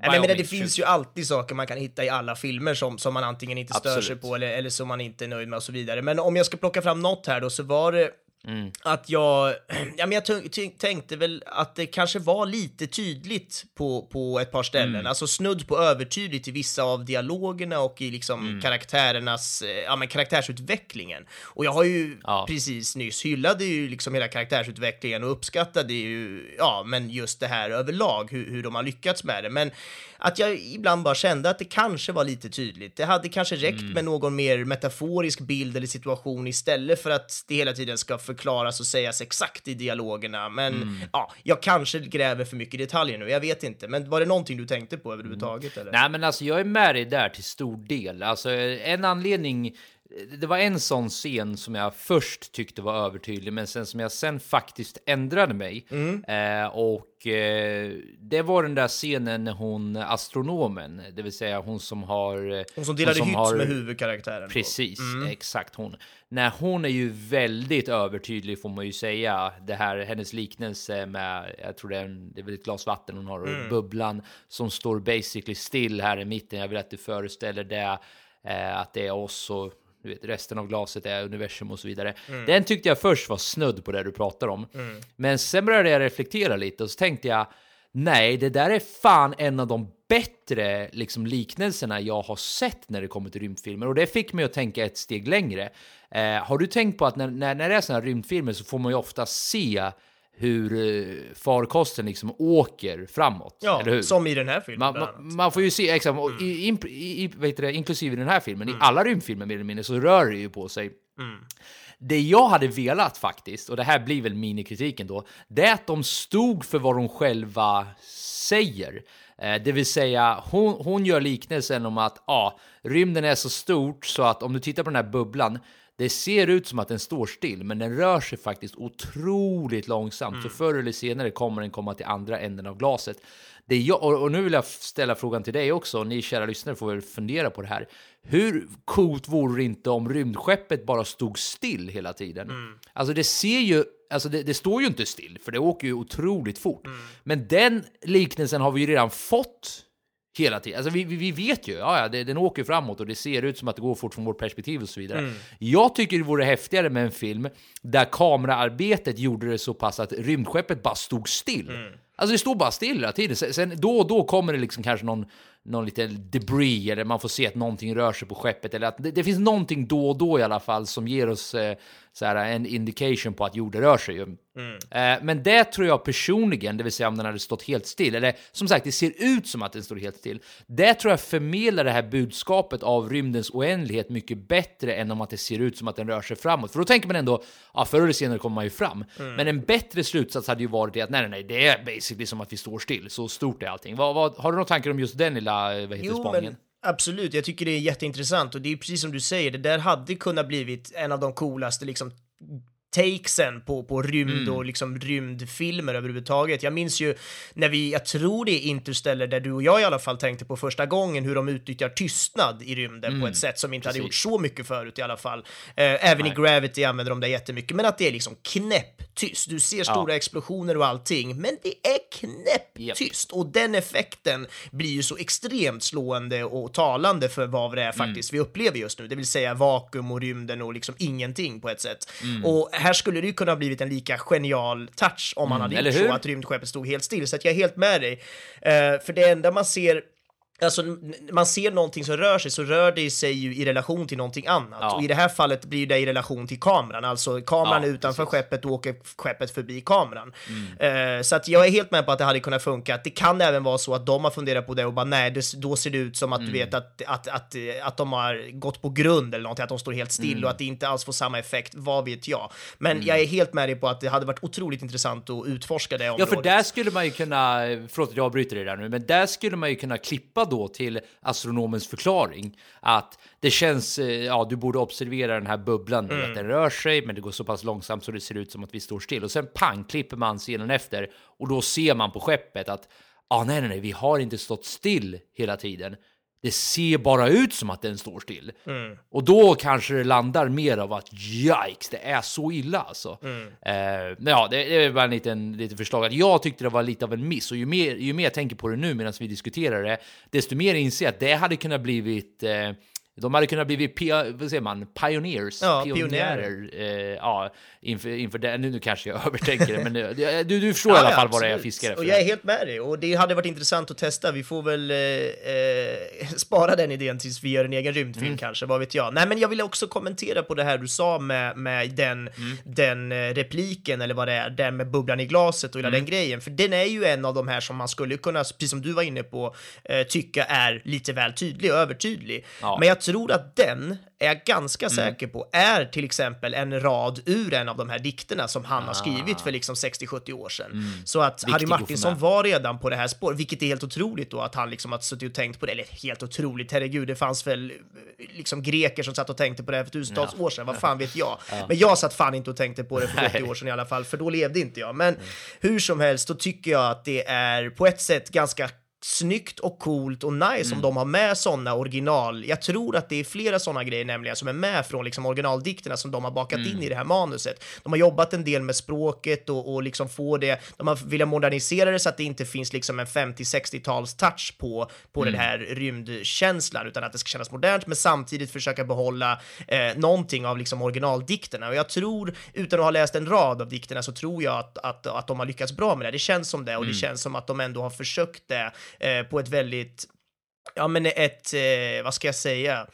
Nej, men, men det, finns ju alltid saker man kan hitta i alla filmer som, som man antingen inte stör sig Absolut. på eller, eller som man inte är nöjd med och så vidare. Men om jag ska plocka fram något här då så var det Mm. att jag, (clears throat) ja, men jag tänkte väl att det kanske var lite tydligt på, på ett par ställen, Mm. alltså snudd på övertydligt i vissa av dialogerna och i liksom Mm. karaktärernas, eh, ja men karaktärsutvecklingen. Och jag har ju Ja. precis nyss hyllade ju liksom hela karaktärsutvecklingen och uppskattade ju, ja men just det här överlag, hur, hur de har lyckats med det. Men att jag ibland bara kände att det kanske var lite tydligt. Det hade kanske räckt Mm. med någon mer metaforisk bild eller situation istället för att det hela tiden ska förklaras och sägas exakt i dialogerna. Men Mm. ja, jag kanske gräver för mycket detaljer nu, jag vet inte. Men var det någonting du tänkte på överhuvudtaget? Eller? Nej, men alltså jag är med dig där till stor del. Alltså en anledning, det var en sån scen som jag först tyckte var övertydlig, men sen som jag sen faktiskt ändrade mig. Mm. Eh, och eh, det var den där scenen när hon, astronomen, det vill säga hon som har... eh, Hon som delade hytt har- med huvudkaraktären. Precis, exakt hon. När hon är ju väldigt övertydlig får man ju säga. Det här, hennes liknelse med, jag tror det är, en, det är väl ett glas vatten hon har och bubblan som står basically still här i mitten. Jag vill att du föreställer det, eh, att det är oss och du vet, resten av glaset är universum och så vidare. Den tyckte jag först var snudd på det du pratar om. Men sen började jag reflektera lite och så tänkte jag, nej, det där är fan en av de bättre liksom, liknelserna jag har sett när det kommer till rymdfilmer. Och det fick mig att tänka ett steg längre. Eh, har du tänkt på att när, när, när det är såna här rymdfilmer så får man ju ofta se hur eh, farkosten liksom åker framåt. Ja, eller hur? som i den här filmen Man, man, man får ju se, exakt, och i, i, heter det, inklusive den här filmen, i alla rymdfilmer mer eller mindre, så rör det ju på sig. Det jag hade velat faktiskt, och det här blir väl minikritiken då, det är att de stod för vad de själva säger. Eh, det vill säga, hon, hon gör liknelsen om att ja, rymden är så stort så att om du tittar på den här bubblan, det ser ut som att den står still, men den rör sig faktiskt otroligt långsamt. Så förr eller senare kommer den komma till andra änden av glaset. Det jag, och, nu vill jag ställa frågan till dig också, och ni kära lyssnare får väl fundera på det här. Hur coolt vore det inte om rymdskeppet bara stod still hela tiden? Alltså det ser ju, alltså det, det står ju inte still, för det åker ju otroligt fort. Men den liknelsen har vi ju redan fått hela tiden. Alltså vi, vi, vet ju, ja, ja, det, den åker framåt och det ser ut som att det går fort från vårt perspektiv och så vidare. Jag tycker det vore häftigare med en film där kameraarbetet gjorde det så pass att rymdskeppet bara stod still. Alltså det står bara still hela tiden. Sen, sen då och då kommer det liksom kanske någon, någon liten debris eller man får se att någonting rör sig på skeppet eller att det, det finns någonting då och då i alla fall som ger oss eh, så här, en indication på att jorden rör sig. Ju. Eh, men det tror jag personligen, det vill säga om den hade stått helt still, eller som sagt, det ser ut som att den står helt still. Det tror jag förmedlar det här budskapet av rymdens oändlighet mycket bättre än om att det ser ut som att den rör sig framåt. För då tänker man ändå, ja, förr eller senare kommer man ju fram. Men en bättre slutsats hade ju varit det att nej, nej, nej, det är basically som att vi står still. Så stort är allting. Vad, vad, har du några tankar om just den lilla, vad heter Jo, spaningen? men absolut. Jag tycker det är jätteintressant och det är precis som du säger, det där hade kunnat blivit en av de coolaste liksom takesen på, på rymd Mm. och liksom rymdfilmer överhuvudtaget. Jag minns ju när vi, jag tror det är Interstellar där du och jag i alla fall tänkte på första gången hur de utnyttjar tystnad i rymden på ett sätt som inte hade gjort Mm. Precis. så mycket förut i alla fall. Eh, även Nej. i Gravity använder de det jättemycket, men att det är liksom knäpptyst. Du ser stora explosioner och allting, men det är knäpptyst och den effekten blir ju så extremt slående och talande för vad det är faktiskt vi upplever just nu, det vill säga vakuum och rymden och liksom ingenting på ett sätt. Och här skulle det ju kunna ha blivit en lika genial touch om man hade eller gjort så att rymdskeppet stod helt still, så att jag är helt med dig. Eh, för det enda man ser Alltså, man ser någonting som rör sig så rör det sig ju i relation till någonting annat. Ja. Och i det här fallet blir det i relation till kameran. Alltså kameran Ja, är utanför precis. Mm. skeppet och åker skeppet förbi kameran. Eh, så att jag är helt med på att det hade kunnat funka. Det kan även vara så att de har funderat på det och bara nej, det, då ser det ut som att Mm. du vet att, att, att, att de har gått på grund eller någonting, att de står helt still Mm. och att det inte alls får samma effekt. Vad vet jag? Men jag är helt med dig på att det hade varit otroligt intressant att utforska det Ja, området. för där skulle man ju kunna, förlåt att jag avbryter dig där nu, men där skulle man ju kunna klippa då till astronomens förklaring att det känns, eh, ja, du borde observera den här bubblan nu, Mm. att den rör sig, men det går så pass långsamt så det ser ut som att vi står still. Och sen pang, klipper man scenen efter och då ser man på skeppet att, ja, nej, nej, nej, vi har inte stått still hela tiden. Det ser bara ut som att den står still. Mm. Och då kanske det landar mer av att yikes, det är så illa alltså. Mm. Eh, men ja, det, det är bara en liten, liten förslag. Att jag tyckte det var lite av en miss och ju mer, ju mer jag tänker på det nu medan vi diskuterar det, desto mer inser jag att det hade kunnat blivit eh, de hade kunnat bli, vad säger man, pioneers? Ja, pionjärer. Eh, ja, inför, inför det. Nu, nu kanske jag (laughs) övertänker det, men eh, du, du förstår i alla Ja, fall vad det är jag fiskar efter. Och jag är helt med dig. Och det hade varit intressant att testa. Vi får väl eh, eh, (laughs) spara den idén tills vi gör en egen rymdfilm Mm. kanske, vad vet jag. Nej, men jag ville också kommentera på det här du sa med, med den, Mm. den eh, repliken, eller vad det är, den med bubblan i glaset och hela Mm. den grejen. För den är ju en av de här som man skulle kunna, precis som du var inne på, eh, tycka är lite väl tydlig och övertydlig. Ja. Men jag tror att den är jag ganska Mm. säker på är till exempel en rad ur en av de här dikterna som han har Ah. skrivit för liksom 60-70 år sedan. Så att Harry att få Martinsson var redan på det här spåret, vilket är helt otroligt då att han liksom har suttit och tänkt på det. Eller helt otroligt, herregud, det fanns väl eh, liksom greker som satt och tänkte på det här för tusentals år sedan, vad fan vet jag. (laughs) Men jag satt fan inte och tänkte på det för 80 år sedan i alla fall, för då levde inte jag. Men hur som helst, då tycker jag att det är på ett sätt ganska snyggt och coolt och nice Mm. om de har med sådana original. Jag tror att det är flera sådana grejer nämligen som är med från liksom originaldikterna som de har bakat Mm. in i det här manuset. De har jobbat en del med språket och, och liksom få det, de har velat modernisera det så att det inte finns liksom en 50-60-tals touch på, på Mm. den här rymdkänslan utan att det ska kännas modernt men samtidigt försöka behålla eh, någonting av liksom originaldikterna. Och jag tror, utan att ha läst en rad av dikterna, så tror jag att, att, att de har lyckats bra med det. Det känns som det och det känns som att de ändå har försökt det eh, på ett väldigt, ja men ett, eh, vad ska jag säga,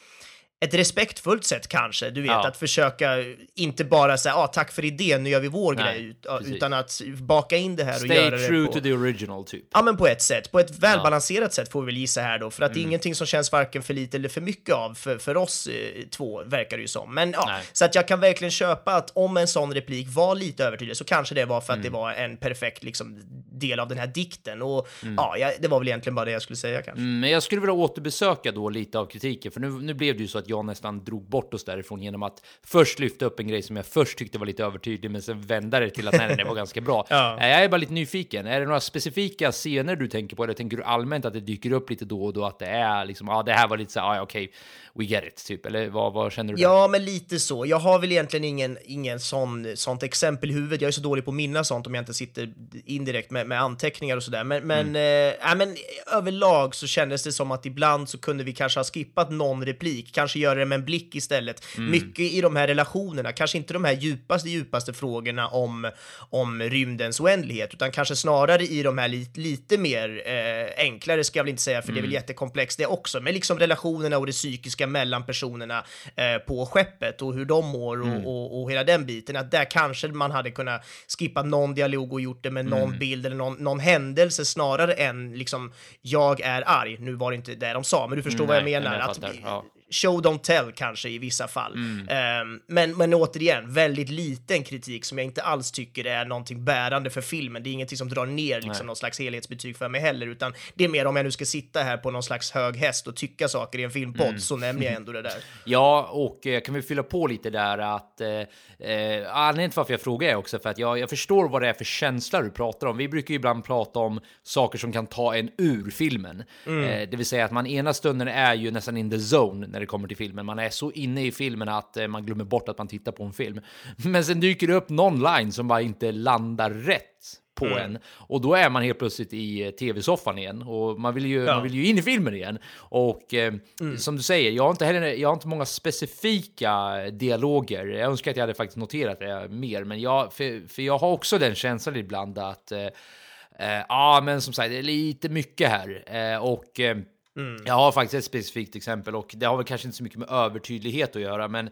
ett respektfullt sätt kanske, du vet, Ja. att försöka inte bara säga ah, tack för idén, nu gör vi vår Nej, grej, ja, precis. utan att baka in det här och Stay göra true det på... to the original, typ. Ja, men på ett sätt. På ett välbalanserat sätt får vi väl gissa här då, för att Mm. det är ingenting som känns varken för lite eller för mycket av för, för oss eh, två, verkar det ju som. Men ja, Nej. så att jag kan verkligen köpa att om en sån replik var lite övertydlig så kanske det var för att Mm. det var en perfekt liksom, del av den här dikten. Och ja, jag, det var väl egentligen bara det jag skulle säga kanske. Mm, Men jag skulle vilja återbesöka då lite av kritiken, för nu, nu blev det ju så att jag nästan drog bort oss därifrån genom att först lyfta upp en grej som jag först tyckte var lite övertydlig, men sen vända det till att nej, det var ganska bra. (laughs) Ja. Jag är bara lite nyfiken. Är det några specifika scener du tänker på, eller tänker du allmänt att det dyker upp lite då och då, att det är liksom, ja, det här var lite så här, ja, okej, we get it, typ, eller vad, vad känner du? där? Ja, men lite så. Jag har väl egentligen ingen, ingen sån, sånt exempel i huvudet. Jag är så dålig på att minnas sånt om jag inte sitter indirekt med, med anteckningar och sådär. Men, men, Mm. eh, ja, men överlag så kändes det som att ibland så kunde vi kanske ha skippat någon replik, kanske göra det med en blick istället. Mm. Mycket i de här relationerna, kanske inte de här djupaste, djupaste frågorna om, om rymdens oändlighet, utan kanske snarare i de här lite, lite mer eh, enklare, ska jag väl inte säga, för det är väl Mm. jättekomplext det också, men liksom relationerna och det psykiska mellan personerna eh, på skeppet och hur de mår och, Mm. och, och hela den biten, att där kanske man hade kunnat skippa någon dialog och gjort det med någon Mm. bild eller någon, någon händelse snarare än liksom jag är arg. Nu var det inte det de sa, men du förstår Mm, vad jag nej, menar. jag att ja. Show don't tell kanske i vissa fall. Mm. Ehm, men, men återigen, väldigt liten kritik som jag inte alls tycker är någonting bärande för filmen. Det är ingenting som drar ner liksom, någon slags helhetsbetyg för mig heller, utan det är mer om jag nu ska sitta här på någon slags hög häst och tycka saker i en filmpodd Mm. så nämner jag ändå det där. (laughs) Ja, och eh, kan vi fylla på lite där att eh, eh, anledningen till varför jag frågar är också för att jag, jag förstår vad det är för känsla du pratar om. Vi brukar ju ibland prata om saker som kan ta en ur filmen, eh, det vill säga att man ena stunden är ju nästan in the zone när det kommer till filmen. Man är så inne i filmen att eh, man glömmer bort att man tittar på en film. (laughs) Men sen dyker det upp någon line som bara inte landar rätt på en och då är man helt plötsligt i eh, tv-soffan igen och man vill ju, Ja. man vill ju in i filmen igen. Och eh, som du säger, jag har inte heller, jag har inte många specifika dialoger. Jag önskar att jag hade faktiskt noterat det mer, men jag, för, för jag har också den känslan ibland att eh, eh, ja, men som sagt, det är lite mycket här eh, och eh, jag har faktiskt ett specifikt exempel och det har väl kanske inte så mycket med övertydlighet att göra, men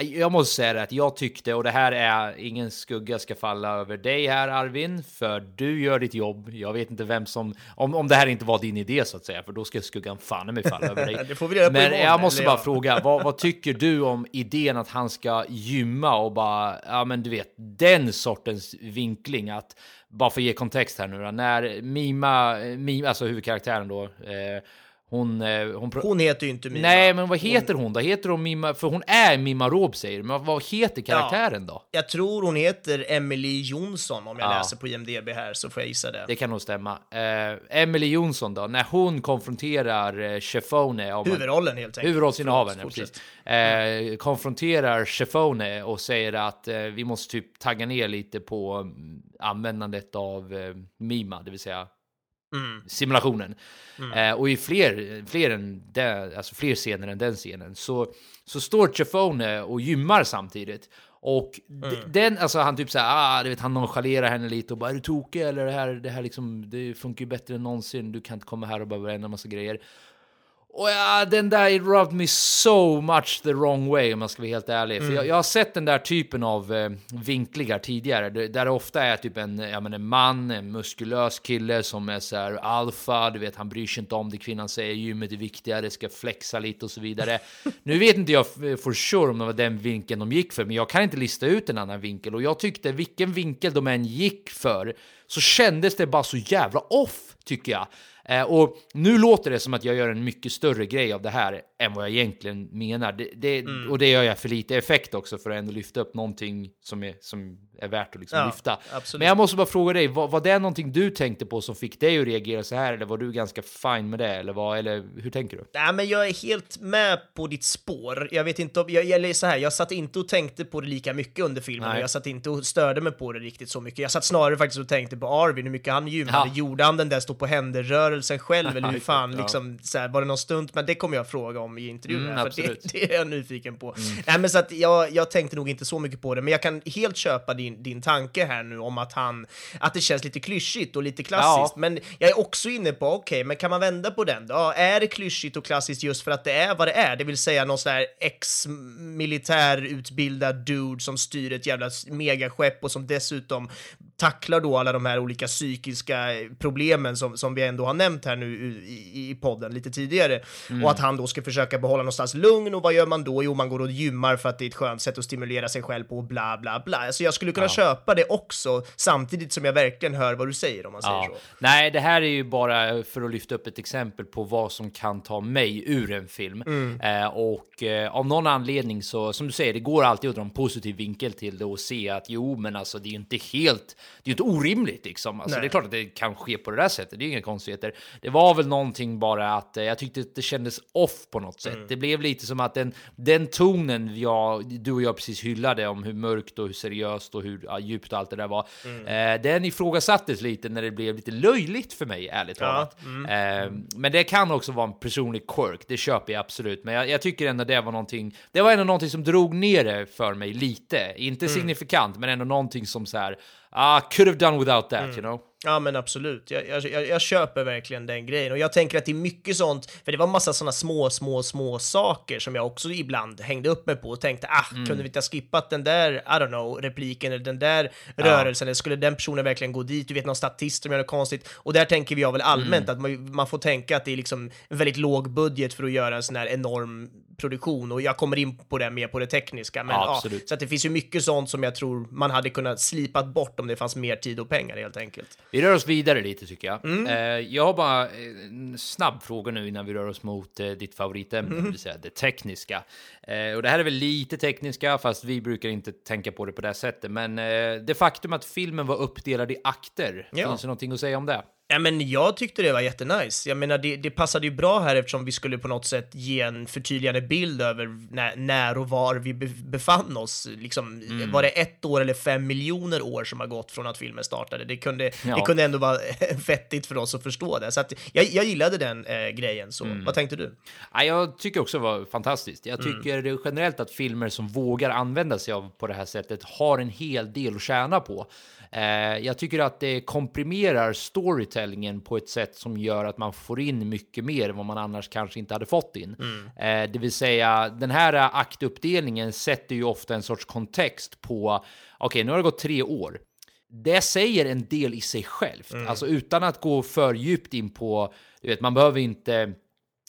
jag måste säga det att jag tyckte, och det här är ingen skugga ska falla över dig här Arvin, för du gör ditt jobb. Jag vet inte vem som, om, om det här inte var din idé så att säga, för då ska skuggan fan mig falla över dig. (laughs) Det får vi på Men imorgon, jag måste bara ja. fråga, vad, vad tycker du om idén att han ska gymma och bara, ja men du vet, den sortens vinkling att, bara för att ge kontext här nu då, när Mima, Mima alltså huvudkaraktären då, eh, hon, eh, hon, Hon heter ju inte Mima. Nej, men vad heter hon då? Heter hon Mima? För hon är Mima Rob säger Men vad heter karaktären då? Jag tror hon heter Emily Jonsson om jag Ja. läser på IMDB här så får jag gissa det. Det kan nog stämma. Eh, Emily Jonsson då, när hon konfronterar eh, Chefone, om Huvudrollen helt enkelt. huvudrollsinnehavaren, ja, precis, eh, konfronterar Chefone och säger att eh, vi måste typ tagga ner lite på mm, användandet av eh, Mima, det vill säga Mm. simulationen. Eh, och i fler, fler, än det, alltså fler scener än den scenen så, så står Chefone och gymmar samtidigt. Och d- den, alltså han typ såhär, ah, du vet, han nonchalerar henne lite och bara är du tokig eller det här, det här liksom, det funkar ju bättre än någonsin, du kan inte komma här och bara ändra massa grejer. Och ja, den där it rubbed me so much the wrong way om man ska vara helt ärlig. För jag, jag har sett den där typen av eh, vinklingar tidigare, där där det ofta är typ en, ja, men en man, en muskulös kille som är så här alfa, du vet, han bryr sig inte om det kvinnan säger, gymmet är viktigare, ska flexa lite och så vidare. (laughs) nu vet inte jag f- for sure om det var den vinkeln de gick för, men jag kan inte lista ut en annan vinkel och jag tyckte vilken vinkel de än gick för så kändes det bara så jävla off, tycker jag. Eh, och nu låter det som att jag gör en mycket större grej av det här än vad jag egentligen menar. Det, det, Mm. Och det gör jag för lite effekt också för att ändå lyfta upp någonting som är, som är värt att liksom Ja, lyfta. absolut. Men jag måste bara fråga dig, var, var det någonting du tänkte på som fick dig att reagera så här? Eller var du ganska fine med det? Eller, vad, eller hur tänker du? Nej, men jag är helt med på ditt spår. Jag vet inte om, jag, eller så här, jag satt inte och tänkte på det lika mycket under filmen Nej. jag satt inte och störde mig på det riktigt så mycket. Jag satt snarare faktiskt och tänkte på Arvin, hur mycket han gymmade. Ja. Gjorde han den där stå på händer-rörelsen rörelsen själv eller hur (laughs) fan, Ja. liksom, så här, var det någon stunt? Men det kommer jag fråga om i intervjun, Mm, för det, (laughs) det är jag nyfiken på. Nej, men så att jag, jag tänkte nog inte så mycket på det, men jag kan helt köpa din, din tanke här nu om att han, att det känns lite klyschigt och lite klassiskt. Ja. Men jag är också inne på, okej, men kan man vända på den? Ja, är det klyschigt och klassiskt just för att det är vad det är? Det vill säga någon sån här ex-militärutbildad dude som styr ett jävla megaskepp och som dessutom tacklar då alla de här olika psykiska problemen som, som vi ändå har nämnt här nu i, i podden lite tidigare. Och att han då ska försöka behålla någonstans lugn och vad gör man då? Jo, man går och gymmar för att det är ett skönt sätt att stimulera sig själv på och bla bla bla. Alltså jag skulle kunna köpa det också samtidigt som jag verkligen hör vad du säger om man säger Ja. så. Nej, det här är ju bara för att lyfta upp ett exempel på vad som kan ta mig ur en film. Mm. Eh, och eh, av någon anledning så, som du säger, det går alltid att dra en positiv vinkel till det och se att jo, men alltså det är ju inte helt, det är ju inte orimligt liksom. Alltså, Nej. det är klart att det kan ske på det där sättet, det är inga konstigheter. Det var väl någonting bara att eh, jag tyckte att det kändes off på något sätt. Mm. Det blev lite som att den, den tonen jag, du och jag precis hyllade om hur mörkt och hur seriöst och hur ja, djupt och allt det där var, Mm. eh, den ifrågasattes lite när det blev lite löjligt för mig, ärligt Ja, talat. Eh, men det kan också vara en personlig quirk, det köper jag absolut. Men jag, jag tycker ändå det var någonting, det var ändå någonting som drog ner det för mig lite. Inte Mm. signifikant, men ändå någonting som så här, ah, could have done without that, Mm. you know? Ja men absolut, jag, jag, jag, köper verkligen den grejen. Och jag tänker att det är mycket sånt, för det var massa sådana små, små, små saker som jag också ibland hängde upp mig på och tänkte ah, Mm. kunde vi inte ha skippat den där, I don't know, repliken eller den där rörelsen, eller skulle den personen verkligen gå dit, du vet någon statist som gör något konstigt, och där tänker vi jag väl allmänt Mm. att man, man får tänka att det är liksom en väldigt låg budget för att göra en sån här enorm produktion. Och jag kommer in på det mer på det tekniska, men Ja, ja, så att det finns ju mycket sånt som jag tror man hade kunnat slipat bort om det fanns mer tid och pengar helt enkelt. Vi rör oss vidare lite tycker jag. Mm. Eh, jag har bara eh, en snabb fråga nu innan vi rör oss mot eh, ditt favoritämne, Mm. det vill säga det tekniska. Eh, och det här är väl lite tekniska, fast vi brukar inte tänka på det på det sättet. Men det faktum att filmen var uppdelad i akter, Ja. finns det någonting att säga om det? Ja, men jag tyckte det var jättenice. Jag menar, det, det passade ju bra här eftersom vi skulle på något sätt ge en förtydligande bild över när, när och var vi be, befann oss. Liksom, Mm. Var det ett år eller fem miljoner år som har gått från att filmen startade? Det kunde, Ja. det kunde ändå vara (laughs) vettigt för oss att förstå det. Så att jag, jag gillade den eh, grejen. Så Mm. vad tänkte du? Ja, jag tycker också det var fantastiskt. Jag Mm. tycker det generellt att filmer som vågar använda sig av på det här sättet har en hel del att tjäna på. Eh, jag tycker att det komprimerar storytellingen på ett sätt som gör att man får in mycket mer än vad man annars kanske inte hade fått in. Eh, det vill säga, den här aktuppdelningen sätter ju ofta en sorts kontext på, okej, nu har det gått tre år det säger en del i sig självt. Alltså utan att gå för djupt in på, du vet, man behöver inte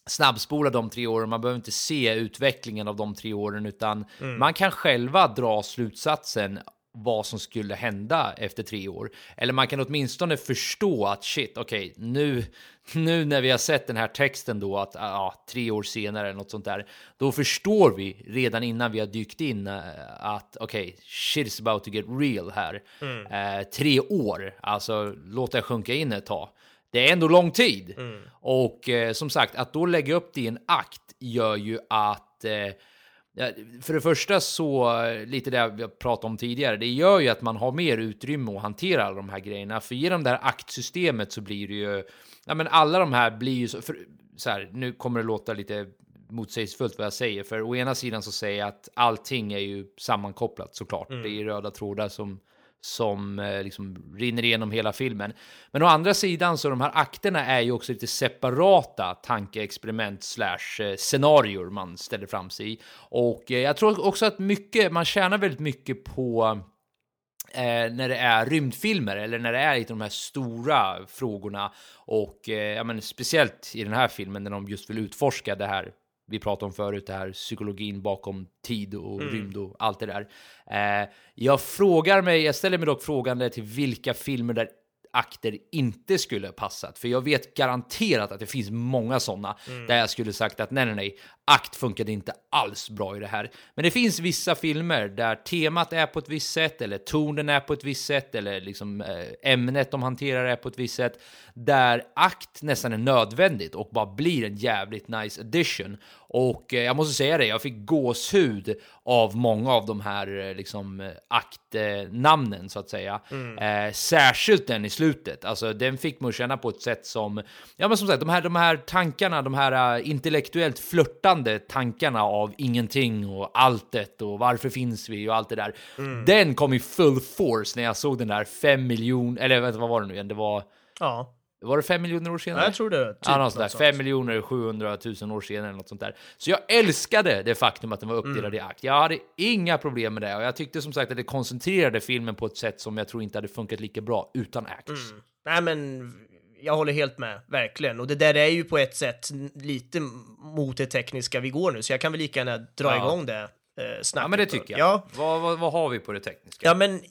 snabbspola de tre åren, man behöver inte se utvecklingen av de tre åren, utan man kan själva dra slutsatsen vad som skulle hända efter tre år. Eller man kan åtminstone förstå att shit, okej, nu, nu när vi har sett den här texten då, att ja, tre år senare eller något sånt där, då förstår vi redan innan vi har dykt in eh, att okej, shit is about to get real här. Eh, tre år, alltså låt det sjunka in ett tag. Det är ändå lång tid. Och eh, som sagt, att då lägga upp det i en akt gör ju att eh, för det första så, lite det vi har pratat om tidigare, det gör ju att man har mer utrymme att hantera alla de här grejerna. För genom det här aktsystemet så blir det ju, ja men alla de här blir ju så, för, så här, nu kommer det låta lite motsägelsefullt vad jag säger, för å ena sidan så säger jag att allting är ju sammankopplat såklart. Det är röda trådar som som eh, liksom rinner igenom hela filmen. Men å andra sidan så de här akterna är ju också lite separata tankeexperiment slash eh, scenarier man ställer fram sig i. Och eh, jag tror också att mycket, man tjänar väldigt mycket på eh, när det är rymdfilmer eller när det är lite de här stora frågorna och eh, ja, men speciellt i den här filmen när de just vill utforska det här vi pratade om förut, det här psykologin bakom tid och rymd och allt det där. Eh, jag frågar mig, jag ställer mig dock frågande till vilka filmer där akter inte skulle passat. För jag vet garanterat att det finns många sådana där jag skulle sagt att nej, nej, nej, akt funkade inte alls bra i det här. Men det finns vissa filmer där temat är på ett visst sätt, eller tonen är på ett visst sätt, eller liksom eh, ämnet de hanterar är på ett visst sätt, där akt nästan är nödvändigt och bara blir en jävligt nice addition. Och eh, jag måste säga det, jag fick gåshud av många av de här eh, liksom aktnamnen så att säga. Eh, särskilt den i slutet, alltså den fick att känna på ett sätt som, ja men som sagt, de här, de här tankarna, de här intellektuellt flörtande tankarna av ingenting och alltet och varför finns vi och allt det där. Den kom i full force när jag såg den där fem miljoner, eller vänta, vad var det nu igen? Det var, Ja, var det fem miljoner år senare? jag tror det. Typ ja, där. 5 miljoner 700 000 år senare eller något sånt där. Så jag älskade det faktum att den var uppdelad Mm. i akt. Jag hade inga problem med det och jag tyckte som sagt att det koncentrerade filmen på ett sätt som jag tror inte hade funkat lika bra utan acts. Mm. Nej, men jag håller helt med, verkligen. Och det där är ju på ett sätt lite mot det tekniska vi går nu, så jag kan väl lika gärna dra Ja. igång det snacket. Ja, men det tycker jag. Ja, Vad, vad, vad har vi på det tekniska? Ja, men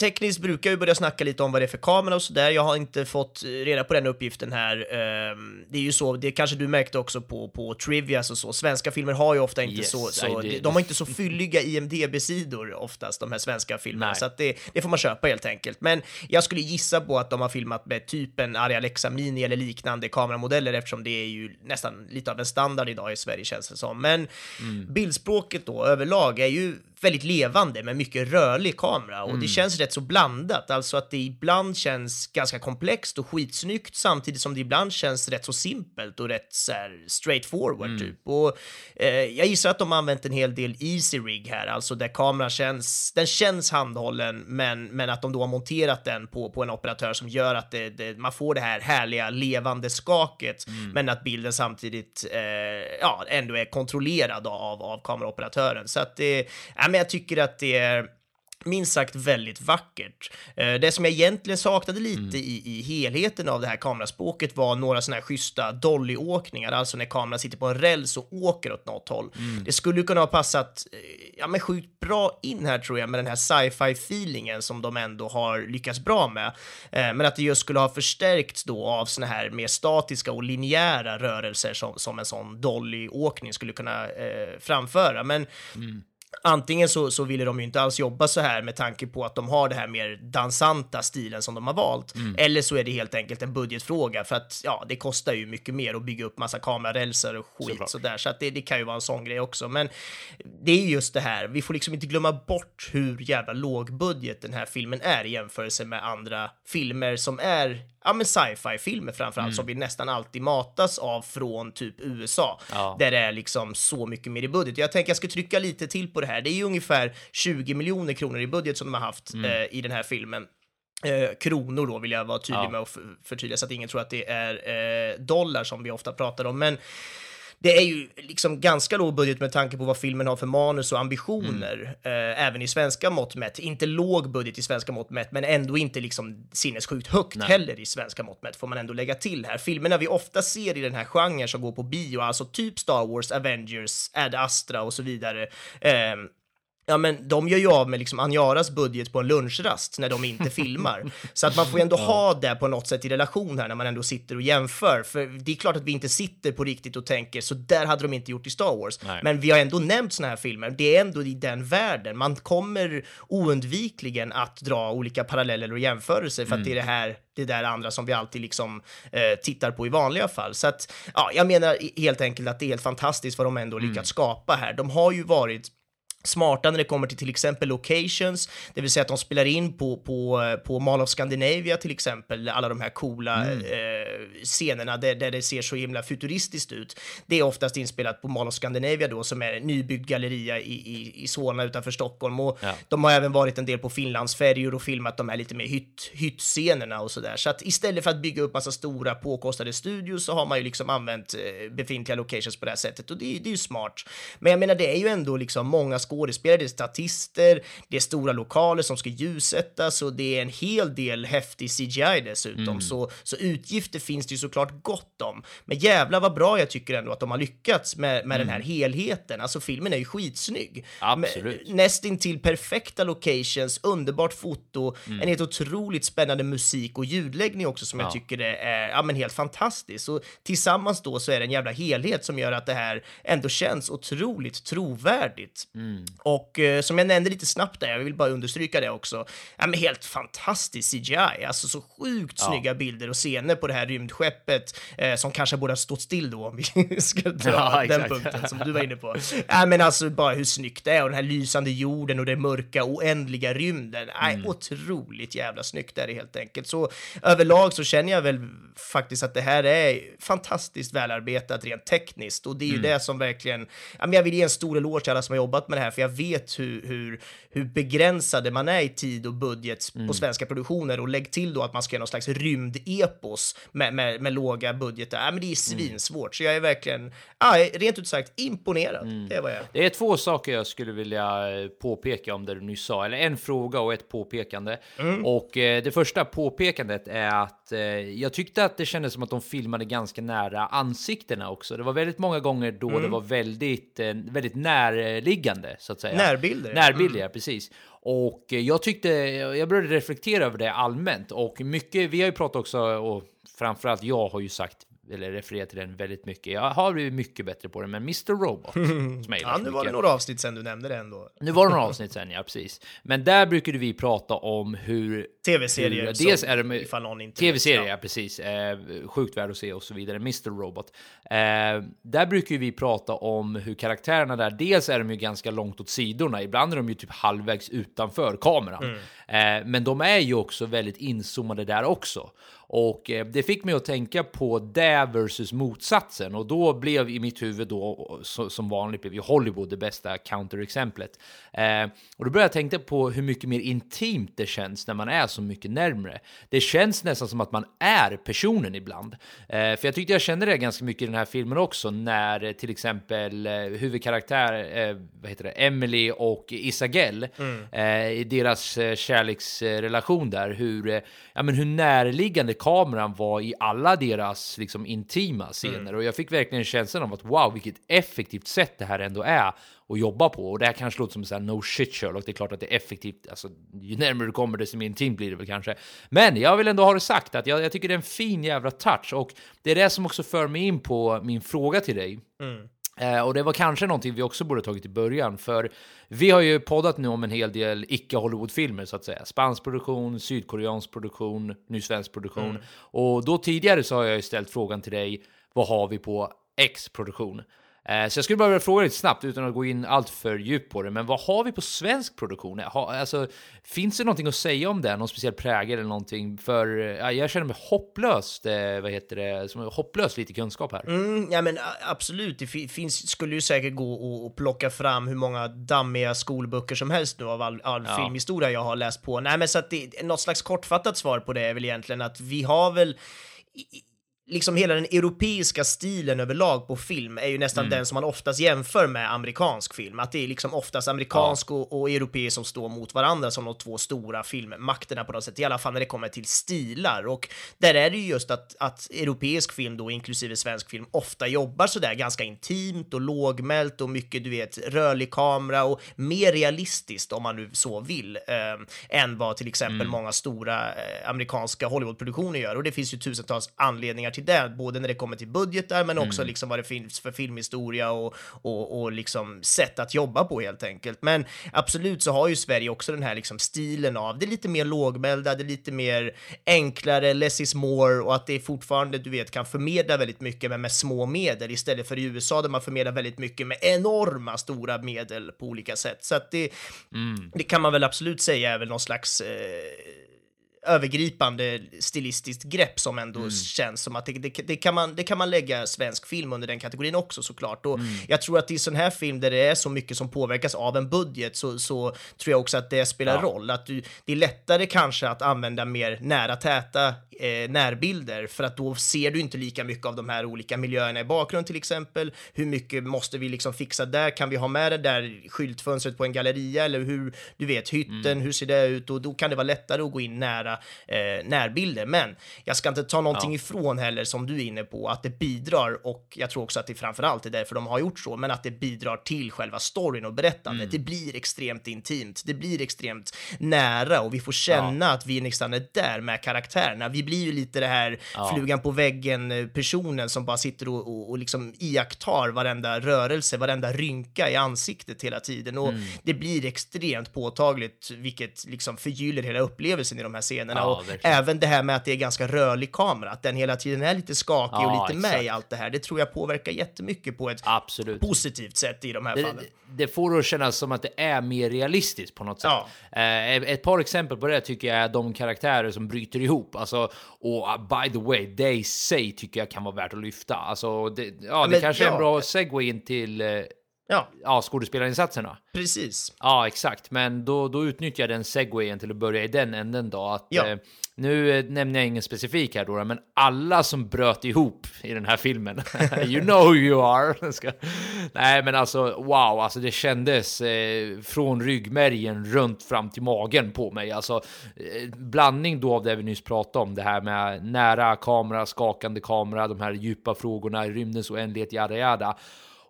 tekniskt brukar vi börja snacka lite om vad det är för kamera och sådär. Jag har inte fått reda på den uppgiften här. Ehm, Det är ju så, det kanske du märkte också på, på Trivias och så. Svenska filmer har ju ofta inte Yes, så, så de har inte så fylliga IMDB-sidor oftast, de här svenska filmerna. Nej. Så det, det får man köpa helt enkelt. Men jag skulle gissa på att de har filmat med typ en Arri Alexa Mini eller liknande kameramodeller eftersom det är ju nästan lite av en standard idag i Sverige känns det som. Men Mm. bildspråket då överlag är ju väldigt levande med mycket rörlig kamera och Mm. det känns rätt så blandat, alltså att det ibland känns ganska komplext och skitsnyggt samtidigt som det ibland känns rätt så simpelt och rätt så här straightforward Mm. typ. Och eh, jag gissar att de använt en hel del easy rig här, alltså där kameran känns, den känns handhållen men, men att de då har monterat den på, på en operatör som gör att det, det, man får det här härliga levande skaket Mm. men att bilden samtidigt eh, ja, ändå är kontrollerad av, av kameraoperatören. Så att det, ja, men jag tycker att det är minst sagt väldigt vackert. Eh, Det som jag egentligen saknade lite i, i helheten av det här kameraspråket var några sådana här schyssta dollyåkningar, alltså när kameran sitter på en räls och åker åt något håll. Det skulle kunna ha passat eh, ja, men sjukt bra in här tror jag med den här sci-fi feelingen som de ändå har lyckats bra med. Eh, Men att det just skulle ha förstärkts då av såna här mer statiska och linjära rörelser som, som en sån dollyåkning skulle kunna eh, framföra. Men Antingen så, så ville de ju inte alls jobba så här med tanke på att de har det här mer dansanta stilen som de har valt. Eller så är det helt enkelt en budgetfråga för att ja, det kostar ju mycket mer att bygga upp massa kamerarälsar och skit Såklart. sådär. Så att det, det kan ju vara en sån grej också. Men det är just det här, vi får liksom inte glömma bort hur jävla låg budget den här filmen är i jämförelse med andra filmer som är ja men sci-fi filmer framförallt som vi nästan alltid matas av från typ USA. Ja. Där det är liksom så mycket mer i budget. Jag tänker jag ska trycka lite till på det här. Det är ju ungefär 20 miljoner kronor i budget som de har haft eh, i den här filmen. Eh, kronor då vill jag vara tydlig Ja. med och för- förtydliga så att ingen tror att det är eh, dollar som vi ofta pratar om. Men det är ju liksom ganska låg budget med tanke på vad filmen har för manus och ambitioner, eh, även i svenska mått mätt. Inte låg budget i svenska mått mätt, men ändå inte liksom sinnessjukt högt heller i svenska mått mätt, får man ändå lägga till här. Filmerna vi ofta ser i den här genren som går på bio, alltså typ Star Wars, Avengers, Ad Astra och så vidare, ehm, Ja, men de gör ju av med liksom Anjaras budget på en lunchrast när de inte (laughs) filmar. Så att man får ju ändå ha det på något sätt i relation här när man ändå sitter och jämför. För det är klart att vi inte sitter på riktigt och tänker så där hade de inte gjort i Star Wars. Nej. Men vi har ändå nämnt såna här filmer. Det är ändå i den världen. Man kommer oundvikligen att dra olika paralleller och jämförelser för att det är det här det där andra som vi alltid liksom eh, tittar på i vanliga fall. Så att, ja, jag menar helt enkelt att det är helt fantastiskt vad de ändå lyckats skapa här. De har ju varit smarta när det kommer till till exempel locations, det vill säga att de spelar in på, på, på Mall of Scandinavia till exempel, alla de här coola eh, scenerna där, där det ser så himla futuristiskt ut. Det är oftast inspelat på Mall of Scandinavia då, som är en nybyggd galleria i, i, i Solna utanför Stockholm. Och Ja. de har även varit en del på Finlandsfärjor och filmat de här lite mer hytt, hyttscenerna och sådär. Så att istället för att bygga upp massa stora påkostade studios så har man ju liksom använt eh, befintliga locations på det här sättet och det, det är ju smart. Men jag menar, det är ju ändå liksom många skådespelare skådespelare, det är statister, det är stora lokaler som ska ljussättas och det är en hel del häftig CGI dessutom. Mm. Så, så utgifter finns det ju såklart gott om. Men jävla vad bra jag tycker ändå att de har lyckats med, med den här helheten. Alltså filmen är ju skitsnygg. Mm. Absolut. Nästintill perfekta locations, underbart foto, Mm. en helt otroligt spännande musik och ljudläggning också som jag Ja. tycker är, ja, men helt fantastiskt. Och tillsammans då så är det en jävla helhet som gör att det här ändå känns otroligt trovärdigt. Mm. Och eh, som jag nämnde lite snabbt där, jag vill bara understryka det också, ja, men helt fantastisk CGI, alltså så sjukt Ja. snygga bilder och scener på det här rymdskeppet eh, som kanske borde ha stått still då om vi (laughs) ska dra Ja, den exakt. punkten som du var inne på. Ja, men alltså bara hur snyggt det är och den här lysande jorden och den mörka oändliga rymden. Nej, Mm. otroligt jävla snyggt är det helt enkelt. Så överlag så känner jag väl faktiskt att det här är fantastiskt välarbetat rent tekniskt och det är ju Mm. det som verkligen, ja, men jag vill ge en stor eloge till alla som har jobbat med det här för jag vet hur, hur, hur begränsade man är i tid och budget Mm. på svenska produktioner och lägg till då att man ska göra någon slags rymdepos med, med, med låga budgetar. Ja, men det är Mm. svinsvårt så jag är verkligen, ja, rent ut sagt imponerad. Mm. Det är vad jag. Det är två saker jag skulle vilja eh, påpeka om det du nyss sa, eller en fråga och ett påpekande. Mm. Och eh, det första påpekandet är att eh, jag tyckte att det kändes som att de filmade ganska nära ansiktena också. Det var väldigt många gånger då Mm. det var väldigt, eh, väldigt närliggande så att säga. Närbilder. Närbilder, ja, precis. Och eh, jag tyckte, jag började reflektera över det allmänt och mycket, vi har ju pratat också och framförallt jag har ju sagt eller refererat till den väldigt mycket. Jag har blivit mycket bättre på den, men Mr. Robot, som jag (laughs) Ja, nu var det några avsnitt sen du nämnde det ändå. Nu var det några avsnitt sen, ja precis. Men där brukade vi prata om hur... TV-serier hur- som- Dels är de... ifall någon inte TV-serier, ja. precis. Eh, sjukt värd att se och så vidare. Mr. Robot. Eh, där brukar vi prata om hur karaktärerna där, dels är de ju ganska långt åt sidorna. Ibland är de ju typ halvvägs utanför kameran. Mm. Eh, men de är ju också väldigt inzoomade där också. Och eh, det fick mig att tänka på det versus motsatsen. Och då blev i mitt huvud då, som vanligt, blev ju Hollywood det bästa counterexemplet. Eh, och då började jag tänka på hur mycket mer intimt det känns när man är så mycket närmre. Det känns nästan som att man är personen ibland. Eh, för jag tyckte jag kände det ganska mycket i den här filmen också, när eh, till exempel eh, huvudkaraktär, eh, vad heter det, Emily och Isagel, eh, i deras kärleksrelation där, hur, ja, men hur närliggande kameran var i alla deras liksom, intima scener. Och jag fick verkligen känslan av att wow, vilket effektivt sätt det här ändå är att jobba på. Och det här kanske låter som så här no shit Sherlock, det är klart att det är effektivt. Alltså, ju närmare du kommer desto mer intimt blir det väl kanske. Men jag vill ändå ha det sagt att jag, jag tycker det är en fin jävla touch och det är det som också för mig in på min fråga till dig. Eh, och det var kanske någonting vi också borde tagit i början, för vi har ju poddat nu om en hel del icke-Hollywood-filmer så att säga. Spansk produktion, sydkoreansk produktion, nu svensk produktion. Och då tidigare så har jag ju ställt frågan till dig, vad har vi på X-produktion? Eh, Så jag skulle bara vilja fråga lite snabbt utan att gå in allt för djupt på det, men vad har vi på svensk produktion? Ha, alltså, finns det någonting att säga om det? Någon speciell prägel eller någonting? För eh, ja, jag känner mig hopplöst, eh, vad heter det, som hopplöst lite kunskap här. Mm, ja men absolut, det fi- finns, skulle ju säkert gå att- plocka fram hur många dammiga skolböcker som helst nu av all, all Ja. filmhistoria jag har läst på. Nej men så att det, något slags kortfattat svar på det är väl egentligen att vi har väl liksom hela den europeiska stilen överlag på film är ju nästan Mm. den som man oftast jämför med amerikansk film. Att det är liksom oftast amerikansk och, och europeisk som står mot varandra som de två stora filmmakterna på något sätt, i alla fall när det kommer till stilar. Och där är det ju just att, att europeisk film då, inklusive svensk film, ofta jobbar sådär ganska intimt och lågmält och mycket, du vet, rörlig kamera och mer realistiskt om man nu så vill, eh, än vad till exempel många stora eh, amerikanska Hollywoodproduktioner gör. Och det finns ju tusentals anledningar till det, både när det kommer till budgetar, men också liksom vad det finns för filmhistoria och, och, och liksom sätt att jobba på helt enkelt. Men absolut så har ju Sverige också den här liksom stilen av det är lite mer lågmälda, det är lite mer enklare, less is more och att det fortfarande, du vet, kan förmedla väldigt mycket men med små medel istället för i USA där man förmedlar väldigt mycket med enorma stora medel på olika sätt. Så att det, det kan man väl absolut säga är väl någon slags eh, övergripande stilistiskt grepp som ändå Mm. känns som att det, det, det, kan man, det kan man lägga svensk film under den kategorin också såklart. Och Mm. jag tror att i sån här film där det är så mycket som påverkas av en budget så, så tror jag också att det spelar Ja. roll. Att du, det är lättare kanske att använda mer nära täta eh, närbilder för att då ser du inte lika mycket av de här olika miljöerna i bakgrund till exempel. Hur mycket måste vi liksom fixa där? Kan vi ha med det där skyltfönstret på en galleria eller hur, du vet, hytten, Mm. hur ser det ut? Och då kan det vara lättare att gå in nära eh, närbilder. Men jag ska inte ta någonting Ja. ifrån heller som du är inne på, att det bidrar och jag tror också att det framförallt är därför de har gjort så, men att det bidrar till själva storyn och berättandet. Mm. Det blir extremt intimt, det blir extremt nära och vi får känna att vi nästan är där med karaktärerna. Vi blir ju lite det här Ja. flugan på väggen eh, personen som bara sitter och, och, och liksom iakttar varenda rörelse, varenda rynka i ansiktet hela tiden och Mm. det blir extremt påtagligt vilket liksom förgyller hela upplevelsen i de här scenerna Ja, och även det här med att det är ganska rörlig kamera, att den hela tiden är lite skakig Ja, och lite med i exakt. allt det här. Det tror jag påverkar jättemycket på ett Absolut. positivt sätt i de här Det, fallen. det- det får det att kännas som att det är mer realistiskt på något sätt. Eh, ett par exempel på det tycker jag är de karaktärer som bryter ihop. Alltså, och uh, by the way, det i sig tycker jag kan vara värt att lyfta. Alltså, det, ja, det men- kanske är en bra segway in till eh, Ja, ja, skådespelarinsatserna. precis. Ja, exakt. Men då, då utnyttjar jag den segwayen till att börja i den änden då. Att, Ja. eh, nu eh, nämner jag ingen specifik här då, men alla som bröt ihop i den här filmen, (laughs) you know who you are. Nej, men alltså wow, alltså det kändes eh, från ryggmärgen runt fram till magen på mig. Alltså eh, blandning då av det vi nyss pratade om, det här med nära kamera, skakande kamera, de här djupa frågorna i rymdens oändlighet, jada jada.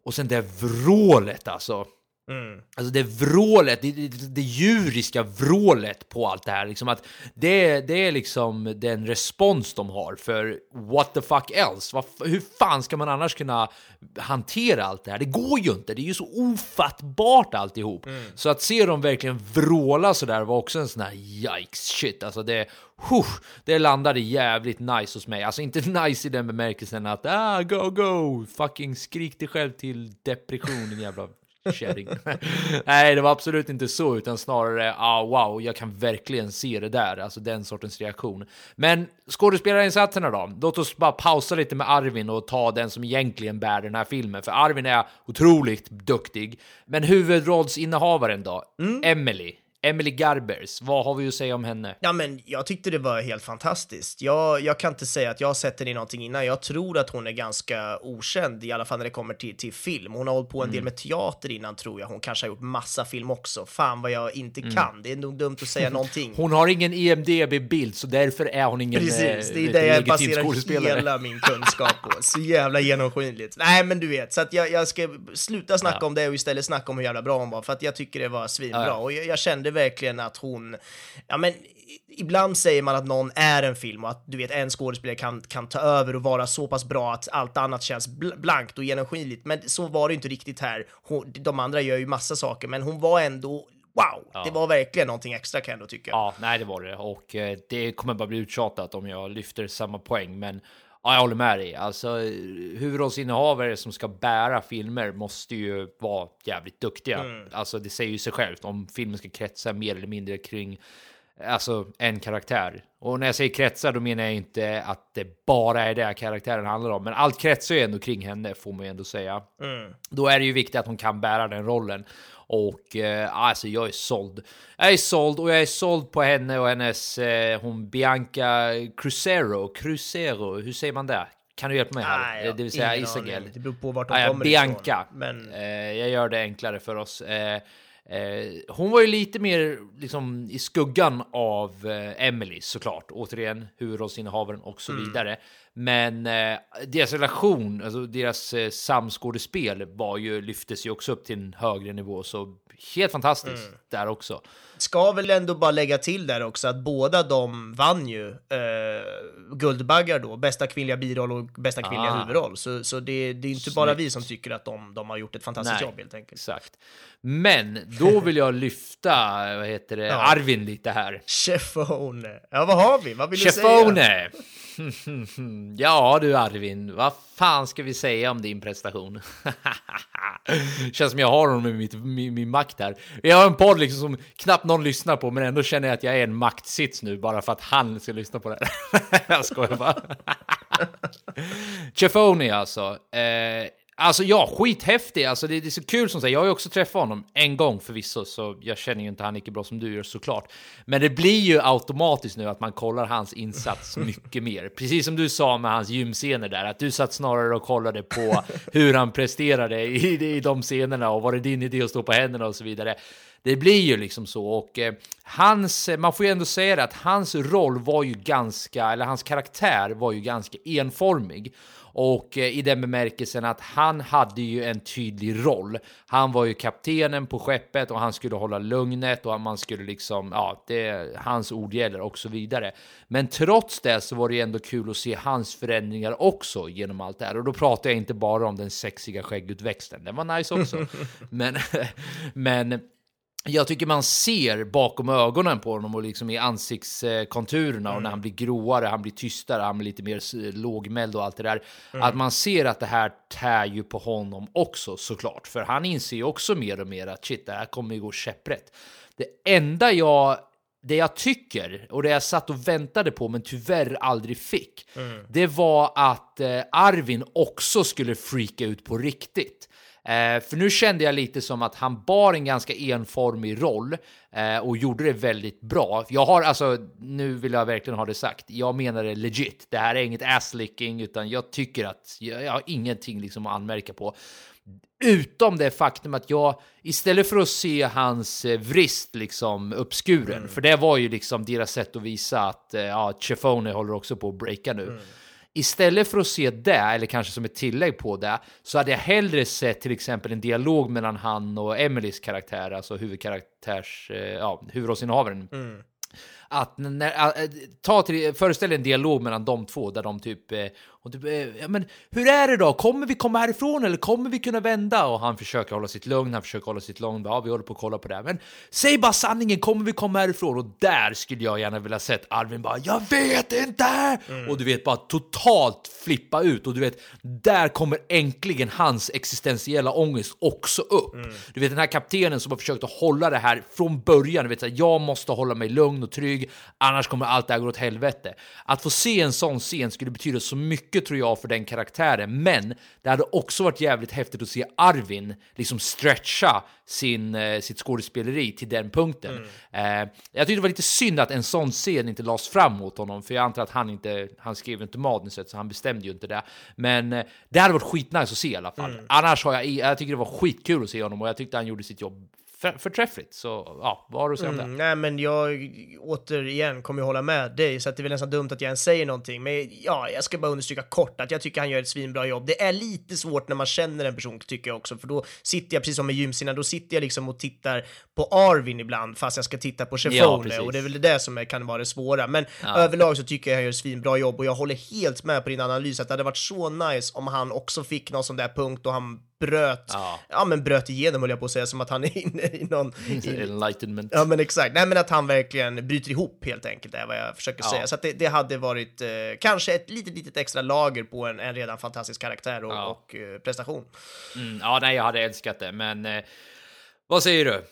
Och sen det vrålet alltså. Alltså det vrålet, det, det, det djuriska vrålet på allt det här, liksom att det, det är liksom den respons de har för what the fuck else? Vad, hur fan ska man annars kunna hantera allt det här? Det går ju inte, det är ju så ofattbart alltihop. Så att se dem verkligen vråla sådär var också en sån här yikes shit, alltså det, huh, det landade jävligt nice hos mig. Alltså inte (laughs) nice i den bemärkelsen att ah, go, go, fucking skrik dig själv till depression, din jävla kärring. (laughs) Nej, det var absolut inte så, utan snarare ah, wow, jag kan verkligen se det där, alltså den sortens reaktion. Men skådespelarinsatserna då? Låt oss bara pausa lite med Arvin och ta den som egentligen bär den här filmen, för Arvin är otroligt duktig. Men huvudrollsinnehavaren då? Emily. Emily Garbers, vad har vi att säga om henne? Ja, men jag tyckte det var helt fantastiskt. Jag, jag kan inte säga att jag har sett henne i någonting innan. Jag tror att hon är ganska okänd, i alla fall när det kommer till, till film. Hon har hållit på en Mm. del med teater innan, tror jag. Hon kanske har gjort massa film också. Fan vad jag inte Mm. kan. Det är nog dumt att säga (laughs) någonting. Hon har ingen E IMDB-bild, så därför är hon ingen Precis, eh, det är det jag baserar hela min kunskap på. Så jävla genomskinligt. Nej, men du vet, så att jag, jag ska sluta snacka Ja. om det och istället snacka om hur jävla bra hon var, för att jag tycker det var svinbra. Ja. Och jag, jag kände verkligen att hon, ja men, ibland säger man att någon är en film och att du vet en skådespelare kan, kan ta över och vara så pass bra att allt annat känns bl- blankt och genomskinligt. Men så var det inte riktigt här. Hon, de andra gör ju massa saker, men hon var ändå Wow, det var verkligen någonting extra kan jag ändå tycka. Ja, nej det var det. Och eh, det kommer bara bli uttjatat om jag lyfter samma poäng. Men ja, jag håller med dig. Alltså eh, huvudrollsinnehavare som ska bära filmer måste ju vara jävligt duktiga. Alltså det säger ju sig självt om filmen ska kretsa mer eller mindre kring alltså en karaktär. Och när jag säger kretsar då menar jag inte att det bara är det karaktären handlar om. Men allt kretsar ju ändå kring henne får man ju ändå säga. Då är det ju viktigt att hon kan bära den rollen. Och eh, alltså jag är såld. Jag är såld och jag är såld på henne och hennes, eh, hon Bianca Crucero, Crucero, hur säger man det? Kan du hjälpa mig här? Nej, har det vill säga aning. Det beror på vart de Ah, ja, kommer Bianca. ifrån. Men Eh, jag gör det enklare för oss. Eh, eh, hon var ju lite mer liksom, i skuggan av eh, Emily såklart. Återigen huvudrollsinnehavaren och så vidare. Men eh, deras relation, alltså deras eh, samskådespel var ju, lyftes ju också upp till en högre nivå. Så helt fantastiskt där också. ska väl ändå bara lägga till där också att båda de vann ju eh, Guldbaggar då, bästa kvinnliga biroll och bästa kvinnliga Ah. huvudroll. Så, så det, det är inte bara Snyggt. vi som tycker att de, de har gjort ett fantastiskt Nej. jobb helt enkelt. Exakt. Men då vill jag lyfta, vad heter det, Ja. Arvin lite här. Chefone. Ja, vad har vi? Vad vill du säga? (laughs) Ja du Arvin, vad fan ska vi säga om din prestation? (laughs) Känns som jag har honom i mitt, min, min makt här. Jag har en podd liksom som knappt någon lyssnar på, men ändå känner jag att jag är en maktsits nu bara för att han ska lyssna på det här. (laughs) jag skojar bara. Chefoni alltså. Eh, Alltså ja, skithäftig. Alltså det, det är så kul som sagt. Jag har ju också träffat honom en gång förvisso, så jag känner ju inte han lika bra som du gör såklart. Men det blir ju automatiskt nu att man kollar hans insats (laughs) mycket mer. Precis som du sa med hans gymscener där, att du satt snarare och kollade på hur han presterade i, i de scenerna och var det din idé att stå på händerna och så vidare. Det blir ju liksom så och eh, hans, man får ju ändå säga det att hans roll var ju ganska, eller hans karaktär var ju ganska enformig. Och eh, i den bemärkelsen att han hade ju en tydlig roll. Han var ju kaptenen på skeppet och han skulle hålla lugnet och man skulle liksom, ja, det, hans ord gäller och så vidare. Men trots det så var det ju ändå kul att se hans förändringar också genom allt det här. Och då pratar jag inte bara om den sexiga skäggutväxten, den var nice också. (laughs) men, (laughs) men jag tycker man ser bakom ögonen på honom och liksom i ansiktskonturerna och när han blir gråare, han blir tystare, han blir lite mer lågmäld och allt det där. Att man ser att det här tär ju på honom också såklart, för han inser ju också mer och mer att shit, det här kommer ju gå käpprätt. Det enda jag det jag tycker och det jag satt och väntade på men tyvärr aldrig fick, det var att eh, Arvin också skulle freaka ut på riktigt. Eh, för nu kände jag lite som att han bar en ganska enformig roll eh, och gjorde det väldigt bra. Jag har alltså, nu vill jag verkligen ha det sagt, jag menar det legit. Det här är inget asslicking, utan jag tycker att jag, jag har ingenting liksom att anmärka på. Utom det faktum att jag istället för att se hans eh, vrist liksom uppskuren, för det var ju liksom deras sätt att visa att ja, Chefone håller också på att breaka nu. Istället för att se det, eller kanske som ett tillägg på det, så hade jag hellre sett till exempel en dialog mellan han och Emelies karaktär, alltså huvudkaraktärs, eh, ja, huvudrollsinnehavaren. Att när, äh, ta till, föreställ en dialog mellan de två där de typ, eh, och typ eh, ja, men hur är det då? Kommer vi komma härifrån eller kommer vi kunna vända? Och han försöker hålla sitt lugn, han försöker hålla sitt lugn. Ja, vi håller på att kolla på det här. Men säg bara sanningen, kommer vi komma härifrån? Och där skulle jag gärna vilja sett Arvin bara, jag vet inte! Och du vet, bara totalt flippa ut. Och du vet, där kommer äntligen hans existentiella ångest också upp. Du vet, den här kaptenen som har försökt att hålla det här från början. Du vet, så här, jag måste hålla mig lugn och trygg, annars kommer allt det här gå åt helvete. Att få se en sån scen skulle betyda så mycket tror jag för den karaktären, men det hade också varit jävligt häftigt att se Arvin liksom stretcha sin, eh, sitt skådespeleri till den punkten. Eh, jag tyckte det var lite synd att en sån scen inte lades fram mot honom, för jag antar att han inte, han skrev inte manuset så han bestämde ju inte det. Men eh, det hade varit skitnice att se i alla fall. Annars har jag, jag tycker det var skitkul att se honom och jag tyckte han gjorde sitt jobb för, förträffligt. Så ja, vad har du att säga om det? Mm, nej, men jag återigen kommer jag hålla med dig, så att det är väl nästan dumt att jag ens säger någonting. Men ja, jag ska bara understryka kort att jag tycker han gör ett svinbra jobb. Det är lite svårt när man känner en person, tycker jag också, för då sitter jag, precis som med gymscenen, då sitter jag liksom och tittar på Arvin ibland, fast jag ska titta på Chefone, precis. och det är väl det som kan vara det svåra. Men överlag så tycker jag han gör ett svinbra jobb, och jag håller helt med på din analys, att det hade varit så nice om han också fick någon sån där punkt och han bröt, ja. Ja. men bröt igenom höll jag på att säga, som att han är inne i någon... (laughs) I, Enlightenment. Ja men exakt, nej men att han verkligen bryter ihop helt enkelt är vad jag försöker Ja. säga. Så att det, det hade varit eh, kanske ett litet, litet extra lager på en, en redan fantastisk karaktär och, Ja. och eh, prestation. Mm, ja, nej, jag hade älskat det, men eh, vad säger du?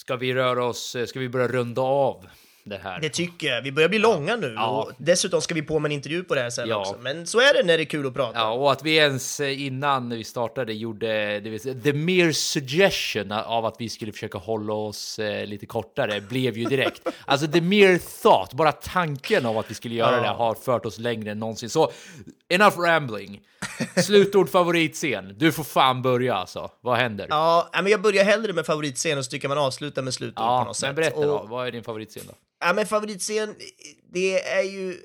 Ska vi röra oss? eh, Ska vi börja runda av det här? Det tycker jag. Vi börjar bli långa nu Ja. och dessutom ska vi på med en intervju på det här sen Ja. också. Men så är det när det är kul att prata. Ja, och att vi ens eh, innan vi startade gjorde det vill säga, the mere suggestion av att vi skulle försöka hålla oss eh, lite kortare blev ju direkt. (laughs) alltså the mere thought, bara tanken av att vi skulle göra Ja. det har fört oss längre än någonsin. Så enough rambling. Slutord (laughs) favoritscen. Du får fan börja alltså. Vad händer? Ja, men jag börjar hellre med favoritscen och så tycker man avslutar med slutord på något sätt. men berätta och, då. Vad är din favoritscen då? Ja, men favoritscen, det är ju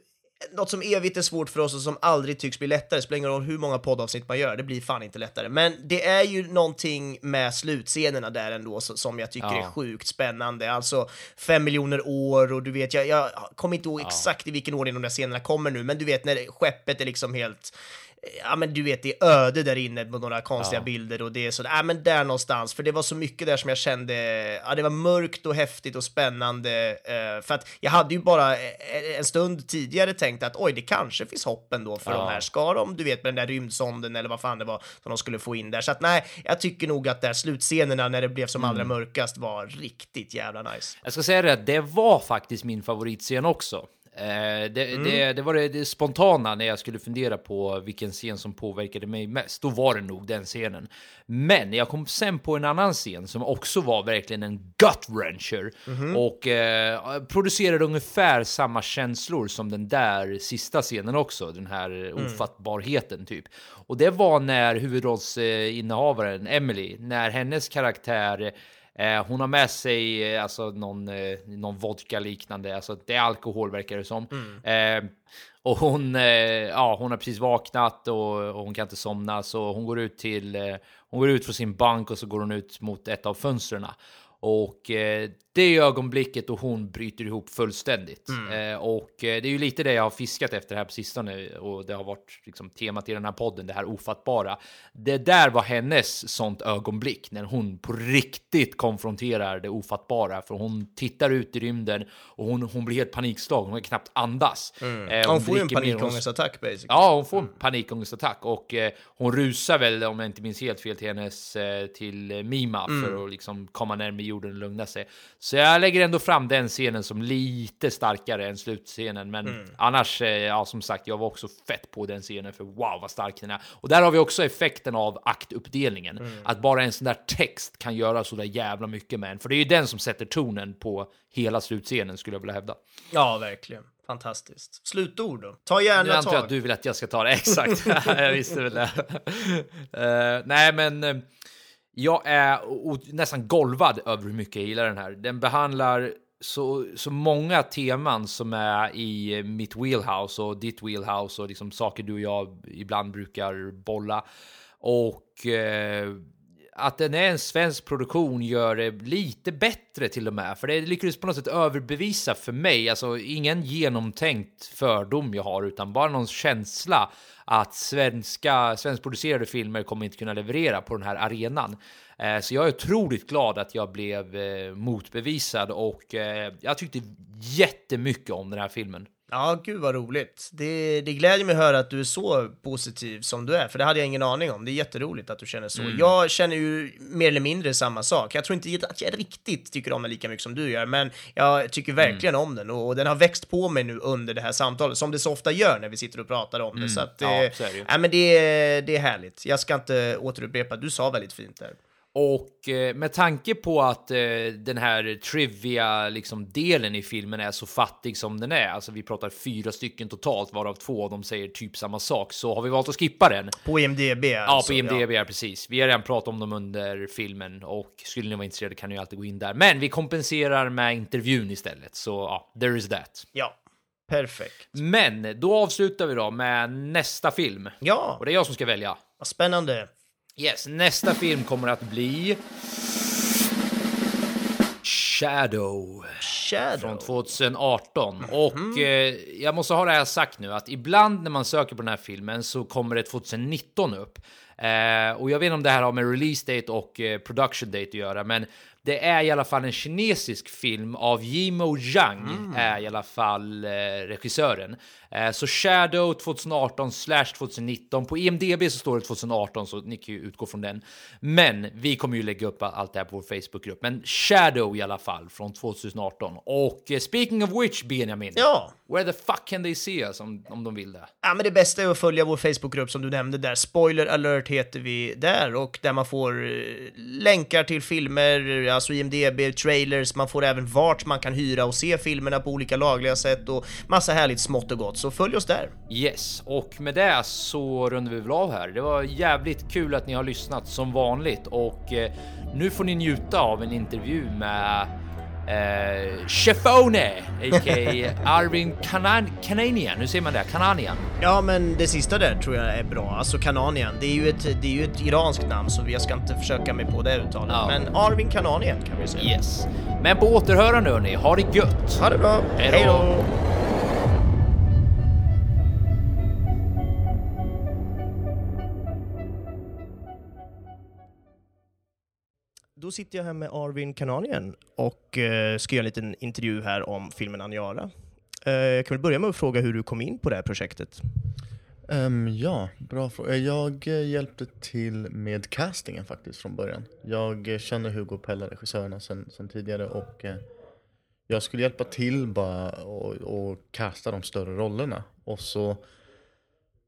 något som evigt är svårt för oss och som aldrig tycks bli lättare. Det spelar ingen roll hur många poddavsnitt man gör, det blir fan inte lättare. Men det är ju någonting med slutscenerna där ändå som jag tycker Ja. är sjukt spännande. Alltså fem miljoner år och du vet, jag, jag kommer inte ihåg exakt i vilken ordning de där scenerna kommer nu, men du vet när skeppet är liksom helt ja men du vet, det är öde där inne med några konstiga bilder och det är så, ja men där någonstans, för det var så mycket där som jag kände, ja det var mörkt och häftigt och spännande, eh, för att jag hade ju bara eh, en stund tidigare tänkt att oj, det kanske finns hopp ändå för de här, ska de, du vet, med den där rymdsonden eller vad fan det var som de skulle få in där, så att nej, jag tycker nog att där slutscenerna när det blev som allra mörkast var riktigt jävla nice. Jag ska säga det, det var faktiskt min favoritscen också. Eh, det, Mm. det, det var det, det spontana när jag skulle fundera på vilken scen som påverkade mig mest. Då var det nog den scenen. Men jag kom sen på en annan scen som också var verkligen en gut wrencher Mhm. och eh, producerade ungefär samma känslor som den där sista scenen också. Den här Mm. ofattbarheten typ. Och det var när huvudrollsinnehavaren Emily, när hennes karaktär Eh, hon har med sig eh, alltså någon, eh, någon vodka liknande, alltså det är alkohol verkar det som. Eh, och hon, eh, ja, hon har precis vaknat och, och hon kan inte somna så hon går ut till, eh, hon går ut från sin bank och så går hon ut mot ett av fönstren. Och det ögonblicket och hon bryter ihop fullständigt. Eh, och eh, det är ju lite det jag har fiskat efter här på sistone och det har varit liksom, temat i den här podden, det här ofattbara. Det där var hennes sånt ögonblick när hon på riktigt konfronterar det ofattbara. För hon tittar ut i rymden och hon, hon blir helt panikslagen, hon kan knappt andas. Eh, Hon får ju en hon- panikångestattack basically. Ja, hon får en panikångestattack och eh, hon rusar väl, om jag inte minns helt fel, till hennes eh, till Mima för att liksom komma närmare jorden och lugna sig. Så jag lägger ändå fram den scenen som lite starkare än slutscenen, men annars, eh, ja, som sagt, jag var också fett på den scenen för wow vad stark den är. Och där har vi också effekten av aktuppdelningen, att bara en sån där text kan göra så där jävla mycket med en, för det är ju den som sätter tonen på hela slutscenen skulle jag vilja hävda. Ja, verkligen. Fantastiskt. Slutord då? Ta Nu gärna antar jag tag. att du vill att jag ska ta det, (laughs) exakt. (laughs) jag visste väl det. (laughs) Eh, nej, men eh, jag är nästan golvad över hur mycket jag gillar den här. Den behandlar så, så många teman som är i mitt wheelhouse och ditt wheelhouse och liksom saker du och jag ibland brukar bolla. Och eh, att den är en svensk produktion gör det lite bättre till och med, för det lyckades på något sätt överbevisa för mig, alltså ingen genomtänkt fördom jag har, utan bara någon känsla att svenska, svenskproducerade filmer kommer inte kunna leverera på den här arenan. Eh, så jag är otroligt glad att jag blev eh, motbevisad och eh, jag tyckte jättemycket om den här filmen. Ja, gud vad roligt. Det, det gläder mig att höra att du är så positiv som du är, för det hade jag ingen aning om. Det är jätteroligt att du känner så. Jag känner ju mer eller mindre samma sak. Jag tror inte att jag riktigt tycker om den lika mycket som du gör, men jag tycker verkligen om den och, och den har växt på mig nu under det här samtalet, som det så ofta gör när vi sitter och pratar om det. Så att, Ja, eh, så det nej, men det, är- det är härligt. Jag ska inte återupprepa, du sa väldigt fint där. Och eh, med tanke på att eh, den här trivia liksom delen i filmen är så fattig som den är, alltså vi pratar fyra stycken totalt, varav två av dem säger typ samma sak, så har vi valt att skippa den. På IMDB Ja, alltså. på IMDB, ja. precis. Vi har redan pratat om dem under filmen och skulle ni vara intresserade kan ni ju alltid gå in där. Men vi kompenserar med intervjun istället, så ja, there is that. Ja, perfekt. Men då avslutar vi då med nästa film. Ja, Och det är jag som ska välja. vad spännande. Yes, nästa film kommer att bli Shadow Shadow. från 2018. Och eh, jag måste ha det här sagt nu att ibland när man söker på den här filmen så kommer det 2019 upp. Eh, och jag vet inte om det här har med release date och eh, production date att göra, men det är i alla fall en kinesisk film av Yimo Zhang, är i alla fall eh, regissören. Eh, så Shadow 2018 slash 2019. På IMDB så står det 2018, så ni kan ju utgå från den. Men vi kommer ju lägga upp allt det här på vår Facebookgrupp. Men Shadow i alla fall från 2018. Och eh, speaking of which, Benjamin. Ja. Where the fuck can they see us om, om de vill det? Ja, men det bästa är att följa vår Facebookgrupp som du nämnde där. Spoiler alert heter vi där och där man får eh, länkar till filmer, alltså IMDB, trailers, man får även vart man kan hyra och se filmerna på olika lagliga sätt och massa härligt smått och gott. Så följ oss där. Yes, och med det så rundar vi väl av här. Det var jävligt kul att ni har lyssnat som vanligt och eh, nu får ni njuta av en intervju med eh, Chefone, a.k.a. Arvin Kanan Kananian. Hur säger man det? Kananian? Ja, men det sista där tror jag är bra. Alltså Kananian, det är ju ett, det är ju ett iranskt namn så jag ska inte försöka mig på det uttalet. Ja. Men Arvin Kananian kan vi säga. Yes. Men på återhörande hörni, ha det gött! Ha det bra. Hej då. Då sitter jag här med Arvin Kananien och eh, ska göra en liten intervju här om filmen Aniara. Eh, jag kan väl börja med att fråga hur du kom in på det här projektet. Um, ja, bra fråga. Eh, jag eh, hjälpte till med castingen faktiskt från början. Jag eh, känner Hugo Pella, regissörerna, sen, sen tidigare och eh, jag skulle hjälpa till bara och, och casta de större rollerna. Och så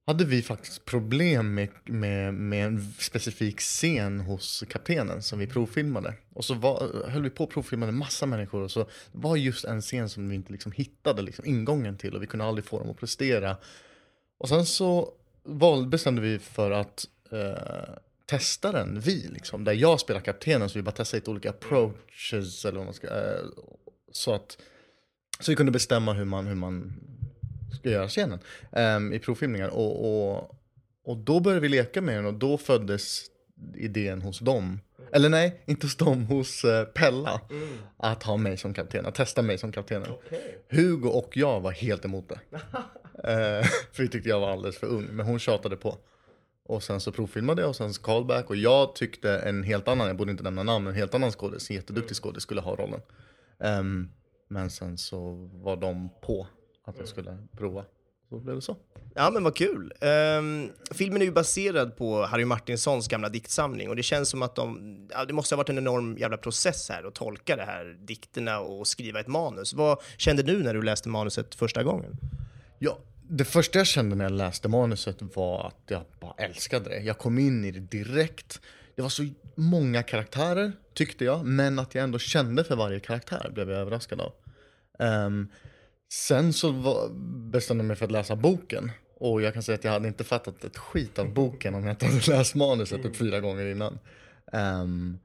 hade vi faktiskt problem med, med, med en specifik scen hos kaptenen som vi provfilmade. Och så var, höll vi på och provfilmade massa människor och så var just en scen som vi inte liksom hittade liksom ingången till och vi kunde aldrig få dem att prestera. Och sen så val, bestämde vi för att eh, testa den, vi liksom, där jag spelar kaptenen så vi bara testade lite olika approaches eller vad man ska, eh, så att så vi kunde bestämma hur man, hur man ska göra scenen ehm, i provfilmningar. Och, och, och då började vi leka med den och då föddes idén hos dem. Eller nej, inte hos dem, hos eh, Pella. Att ha mig som kapten, att testa mig som kaptenen. Hugo och jag var helt emot det. (laughs) Eh, (laughs) för vi tyckte jag var alldeles för ung, men hon tjatade på. Och sen så provfilmade jag och sen callback och jag tyckte en helt annan, jag borde inte nämna namn, en helt annan skådis, en jätteduktig skådis skulle ha rollen. Ehm, men sen så var de på att jag skulle prova. Så blev det så. Ja, men vad kul. Ehm, filmen är ju baserad på Harry Martinsons gamla diktsamling och det känns som att de, ja, det måste ha varit en enorm jävla process här att tolka det här dikterna och skriva ett manus. Vad kände du när du läste manuset första gången? Ja, det första jag kände när jag läste manuset var att jag bara älskade det. Jag kom in i det direkt. Det var så många karaktärer, tyckte jag, men att jag ändå kände för varje karaktär blev jag överraskad av. Ehm, sen så var, bestämde jag mig för att läsa boken. Och jag kan säga att jag hade inte fattat ett skit av boken om jag inte hade (laughs) läst manuset typ fyra gånger innan. Um,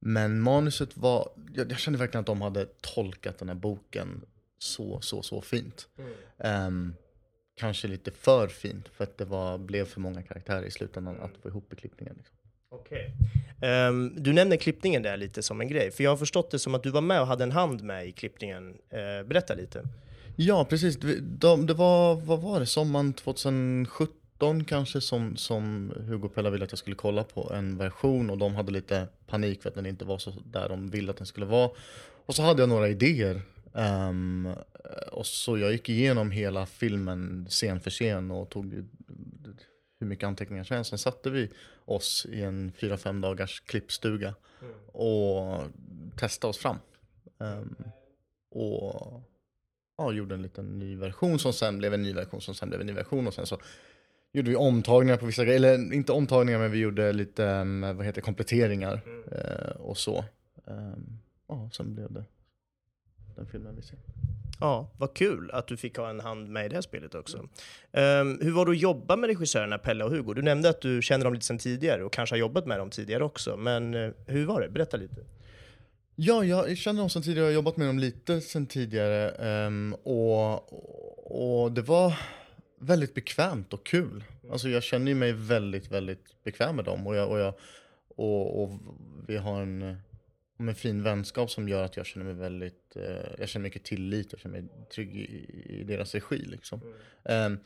men manuset var, jag, jag kände verkligen att de hade tolkat den här boken så, så, så fint. Um, kanske lite för fint för att det var, blev för många karaktärer i slutändan att få ihop i klippningen. Liksom. Okej. Ehm, du nämner klippningen där lite som en grej, för jag har förstått det som att du var med och hade en hand med i klippningen. Uh, berätta lite. Ja, precis. De, de, det var, vad var det, sommaren 2017 kanske som, som Hugo Pella ville att jag skulle kolla på en version och de hade lite panik för att den inte var så där de ville att den skulle vara. Och så hade jag några idéer. ehm, och så jag gick igenom hela filmen scen för scen och tog hur mycket anteckningar som helst. Sen satte vi oss i en fyra fem dagars klippstuga och testade oss fram. Ehm, och ja, gjorde en liten ny version som sen blev en ny version som sen blev en ny version och sen så gjorde vi omtagningar på vissa grejer, eller inte omtagningar men vi gjorde lite um, vad heter kompletteringar eh, och så. Um, ja, sen blev det den filmen vi ser. Ja, vad kul att du fick ha en hand med i det här spelet också. Ehm, hur var det att jobba med regissörerna Pelle och Hugo? Du nämnde att du känner dem lite sedan tidigare och kanske har jobbat med dem tidigare också, men eh, hur var det? Berätta lite. Ja, jag känner dem sen tidigare, jag har jobbat med dem lite sen tidigare Um, och, och det var väldigt bekvämt och kul. Alltså jag känner mig väldigt, väldigt bekväm med dem och, jag, och, jag, och, och vi har en, en fin vänskap som gör att jag känner mig väldigt, eh, jag känner mycket tillit, jag känner mig trygg i, i deras regi liksom. Um,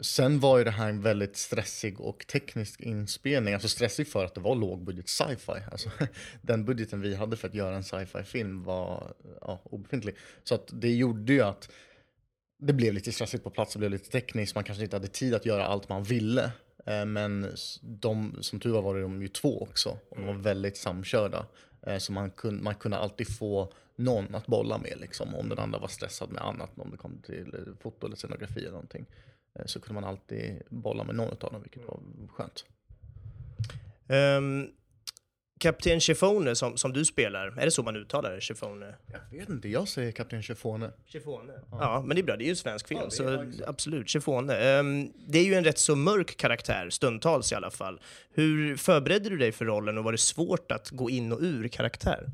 Sen var ju det här en väldigt stressig och teknisk inspelning. Alltså stressig för att det var lågbudget sci-fi. Alltså, (laughs) den budgeten vi hade för att göra en sci-fi film var ja, obefintlig. Så att det gjorde ju att det blev lite stressigt på plats, det blev lite tekniskt. Man kanske inte hade tid att göra allt man ville. Eh, men de, som tur var var de ju två också. Och de var väldigt samkörda. Eh, så man kunde, man kunde alltid få någon att bolla med liksom. Om den andra var stressad med annat, om det kom till eh, foto eller scenografi eller någonting. Eh, Så kunde man alltid bolla med någon av dem, vilket var skönt. Um, Kapten Chifone som, som du spelar, är det så man uttalar det? Chifone? Jag vet inte, jag säger Kapten Chifone. Chifone. Ja. men det är bra. Det är ju en svensk film, så absolut. Chifone. Ehm, det är ju en rätt så mörk karaktär, stundtals i alla fall. Hur förberedde du dig för rollen och var det svårt att gå in och ur karaktär?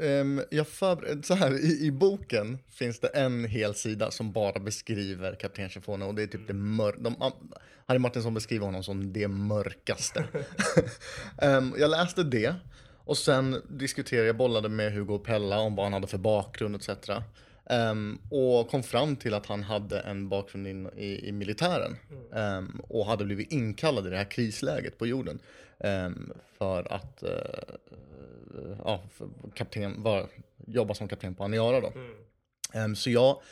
Ehm, jag förberedde, så här, i, i boken finns det en hel sida som bara beskriver Kapten Chifone och det är typ det mör- de, am- Harry Martinsson beskriver honom som det mörkaste. (laughs) Ehm, jag läste det och sen diskuterade jag, bollade med Hugo Pella om vad han hade för bakgrund etc. Ehm, och kom fram till att han hade en bakgrund in, i, i militären. Ehm, och hade blivit inkallad i det här krisläget på jorden. Ehm, för att eh, ja, kapten, var, jobba som kapten på Aniara då. Ehm, så jag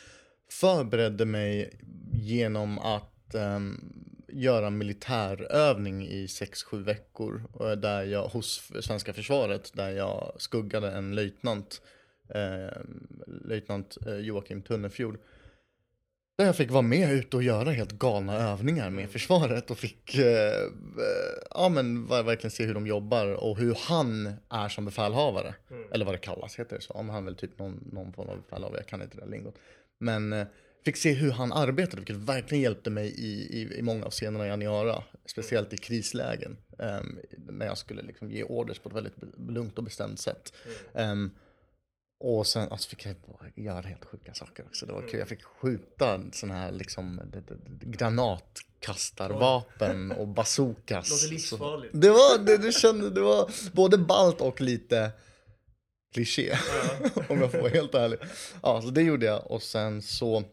förberedde mig genom att ehm, göra militärövning i 6-7 veckor eh, där jag, hos svenska försvaret där jag skuggade en löjtnant, eh, löjtnant Joakim Tunnefjord. Där jag fick vara med ute och göra helt galna övningar med försvaret och fick eh, eh, ja, men ver- verkligen se hur de jobbar och hur han är som befälhavare. Eller vad det kallas, heter det så? Om han är väl typ någon, någon form av befälhavare, jag kan inte det där lingot. Men eh, fick se hur han arbetade, vilket verkligen hjälpte mig i, i, i många av scenerna i Aniara. Speciellt i krislägen. ehm, när jag skulle liksom ge orders på ett väldigt lugnt och bestämt sätt. Ehm, och sen alltså, fick jag göra helt sjuka saker också. Det var kul. Jag fick skjuta sådana här liksom, granatkastarvapen (laughs) och bazookas. Låter livsfarligt. Det var, det, det, kände, det var både balt och lite kliché. (laughs) om jag får vara helt ärlig. Ja, så det gjorde jag. Och sen så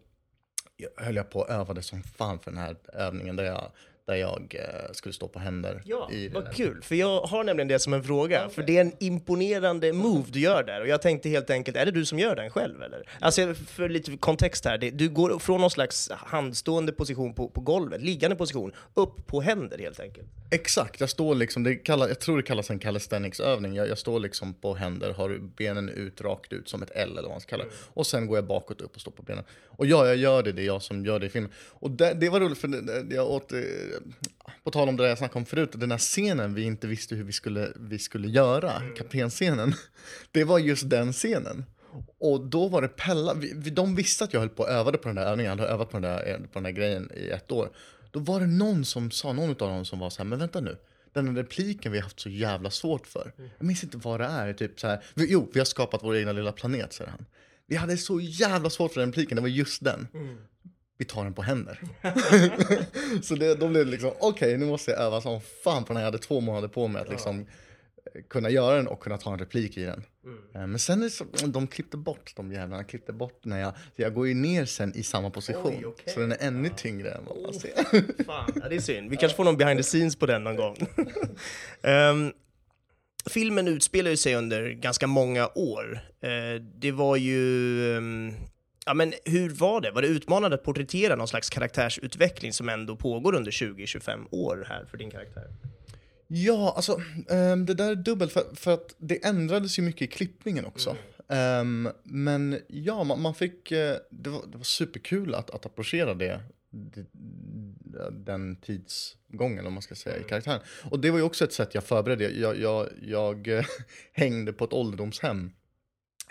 höll jag på och övade som fan för den här övningen där jag, där jag eh, skulle stå på händer. Ja, i den vad här- kul. För jag har nämligen det som en fråga. För det är en imponerande move du gör där. Och jag tänkte helt enkelt, är det du som gör den själv eller? Alltså för lite kontext här. Du går från någon slags handstående position på, på golvet, liggande position, upp på händer helt enkelt. Exakt, jag står liksom, det kallar, jag tror det kallas en calisthenics-övning. Jag, jag står liksom på händer, har benen ut, rakt ut som ett L eller vad man ska kalla det. Och sen går jag bakåt upp och står på benen. Och ja, jag gör det, det är jag som gör det i filmen. Och det, det var roligt för jag åt, eh, på tal om det där jag snackade om förut, den här scenen vi inte visste hur vi skulle, vi skulle göra, kaptenscenen. (laughs) Det var just den scenen. Och då var det Pella, vi, de visste att jag höll på och övade på den där övningen, jag hade övat på den där, på den där grejen i ett år. Då var det någon som sa, någon av dem som var så här, men vänta nu. Den repliken vi har haft så jävla svårt för. Jag minns inte vad det är. Typ så här, vi, jo, vi har skapat vår egna lilla planet, säger han. Vi hade så jävla svårt för den repliken, det var just den. Vi tar den på händer. (laughs) så det, då blev det liksom, okej, nu måste jag öva som fan på den här. Jag hade två månader på mig att liksom eh, kunna göra den och kunna ta en replik i den. Eh, Men sen är så, de klippte bort, de jävlarna klippte bort när jag, jag går ju ner sen i samma position. Oj, okej. Så den är ännu tyngre än vad man ser. Fan, ja, det är synd. Vi kanske får någon behind the scenes på den någon gång. (laughs) Ehm, filmen utspelar ju sig under ganska många år. Eh, det var ju... ehm, ja, men hur var det? Var det utmanande att porträttera någon slags karaktärsutveckling som ändå pågår under 20-25 år här för din karaktär? Ja, alltså ehm, det där är dubbelt för, för att det ändrades ju mycket i klippningen också. Ehm, men ja, man, man fick, eh, det, var, det var superkul att, att approchera det, det, den tidsgången om man ska säga i karaktären. Och det var ju också ett sätt jag förberedde. Jag, jag, jag eh, (laughs) hängde på ett ålderdomshem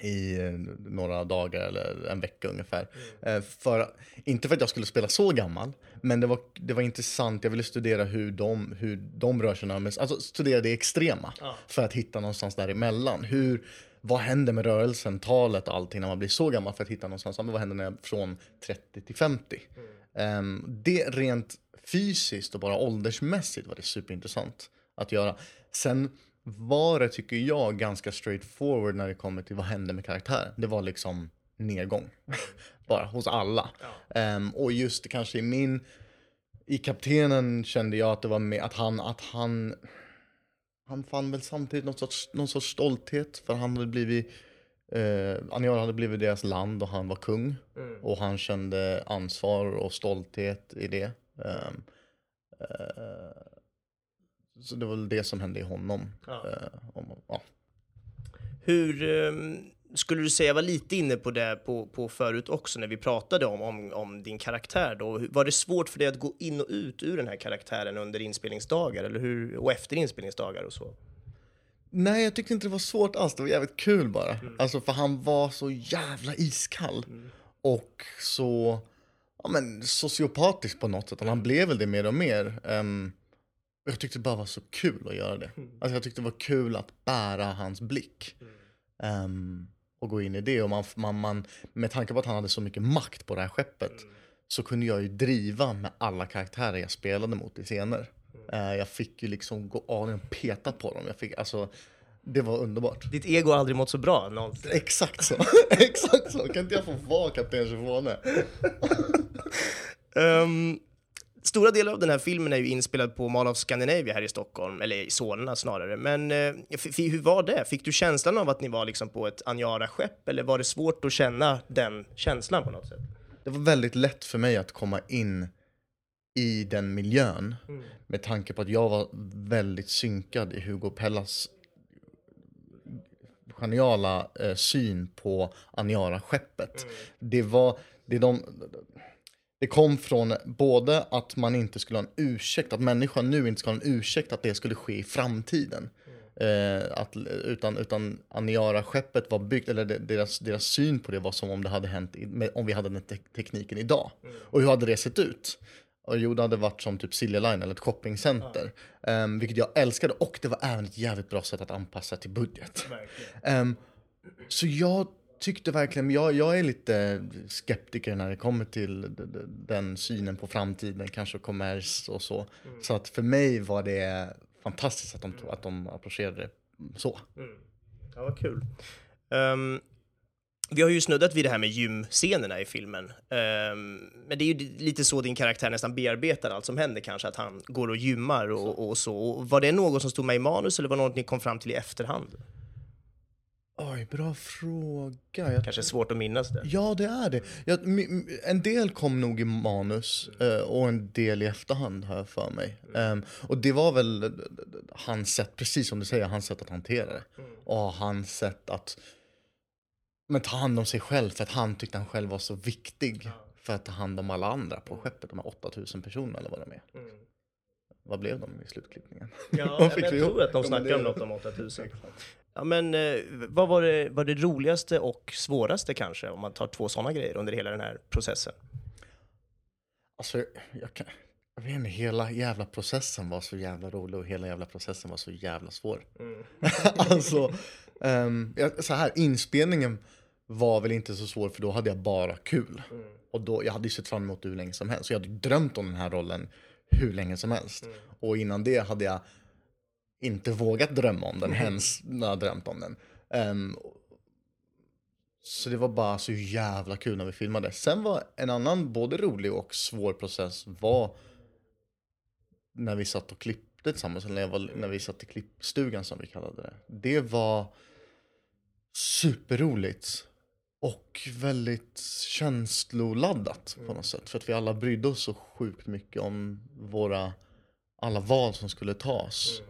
i eh, några dagar eller en vecka ungefär. Eh, För, inte för att jag skulle spela så gammal, men det var, det var intressant. Jag ville studera hur de, hur de rör sig alltså studera det extrema. För att hitta någonstans däremellan. Hur, vad händer med rörelsen, talet och allting när man blir så gammal för att hitta någonstans, men vad händer när jag från 30 till 50? Ehm, det rent fysiskt och bara åldersmässigt var det superintressant att göra. Sen var det, tycker jag, ganska straightforward när det kommer till vad hände med karaktären. Det var liksom nedgång. (laughs) bara hos alla. Ehm, och just kanske i min, i kaptenen kände jag att det var med att han, att han, han fann väl samtidigt någon sorts, någon sorts stolthet för han hade blivit Eh, Aniara hade blivit deras land och han var kung. Och han kände ansvar och stolthet i det. Ehm, eh, så det var väl det som hände i honom. Eh, om, ja. Hur ehm, skulle du säga, jag var lite inne på det på, på förut också när vi pratade om, om, om din karaktär då. Var det svårt för dig att gå in och ut ur den här karaktären under inspelningsdagar eller hur, och efter inspelningsdagar och så? Nej, jag tyckte inte det var svårt alls. Det var jävligt kul bara. Alltså för han var så jävla iskall. Och så, ja men sociopatisk på något sätt. Och han blev väl det mer och mer. Och jag tyckte det bara var så kul att göra det. Alltså jag tyckte det var kul att bära hans blick. Ehm, och gå in i det. Och man, man, man, med tanke på att han hade så mycket makt på det här skeppet. Så kunde jag ju driva med alla karaktärer jag spelade mot i scener. Eh, jag fick ju liksom gå av och peta på dem. Jag fick, alltså, Det var underbart. Ditt ego har aldrig mått så bra någonsin. Exakt så. (laughs) (laughs) Exakt så. Kan inte jag få vara kapten Chifone? Ehm, stora delar av den här filmen är ju inspelad på Mall of Scandinavia här i Stockholm, eller i Solna snarare. Men eh, hur var det? Fick du känslan av att ni var liksom på ett Aniara-skepp, eller var det svårt att känna den känslan på något sätt? Det var väldigt lätt för mig att komma in i den miljön med tanke på att jag var väldigt synkad i Hugo Pellas geniala eh, syn på Aniara-skeppet. Det var, det de, det kom från både att man inte skulle ha en ursäkt, att människan nu inte ska ha en ursäkt att det skulle ske i framtiden. Eh, att, utan utan Aniara-skeppet var byggt, eller de- deras, deras syn på det var som om det hade hänt i, om vi hade den te tekniken idag. Och hur hade det sett ut? Och jo, det hade varit som typ Silja Line eller ett shoppingcenter. Ehm, vilket jag älskade och det var även ett jävligt bra sätt att anpassa till budget. Ehm, så jag tyckte verkligen, jag, jag är lite skeptiker när det kommer till den synen på framtiden, kanske kommers och så. Så att för mig var det fantastiskt att de, att de approcherade det så. Ja, vad kul. Ehm, vi har ju snuddat vid det här med gymscenerna i filmen. Ehm, men det är ju lite så din karaktär nästan bearbetar allt som händer kanske, att han går och gymmar och, och så. Och var det något som stod med i manus eller var det något ni kom fram till i efterhand? Oj, bra fråga. Jag Kanske svårt att minnas det. Ja, det är det. Jag, en del kom nog i manus eh, och en del i efterhand har jag för mig. Ehm, och det var väl hans sätt, precis som du säger, hans sätt att hantera det. Och hans sätt att men, ta hand om sig själv för att han tyckte han själv var så viktig för att ta hand om alla andra på skeppet, de här 8000 personerna eller vad de är. Vad blev de i slutklippningen? Ja, (laughs) jag tror att de snackar om något om 8000. Ja, men eh, vad var det, var det roligaste och svåraste kanske, om man tar två sådana grejer under hela den här processen? Alltså, jag, kan, jag vet inte, hela jävla processen var så jävla rolig och hela jävla processen var så jävla svår. (laughs) alltså, ehm, jag, så här, inspelningen var väl inte så svår för då hade jag bara kul. Och då, jag hade ju sett fram emot det hur länge som helst. Så jag hade drömt om den här rollen hur länge som helst. Och innan det hade jag inte vågat drömma om den, ens när jag drömt om den. Ehm, så det var bara så jävla kul när vi filmade. Sen var en annan både rolig och svår process var när vi satt och klippte tillsammans, eller när, var, när vi satt i klippstugan som vi kallade det. Det var superroligt och väldigt känsloladdat på något sätt. För att vi alla brydde oss så sjukt mycket om våra, alla val som skulle tas.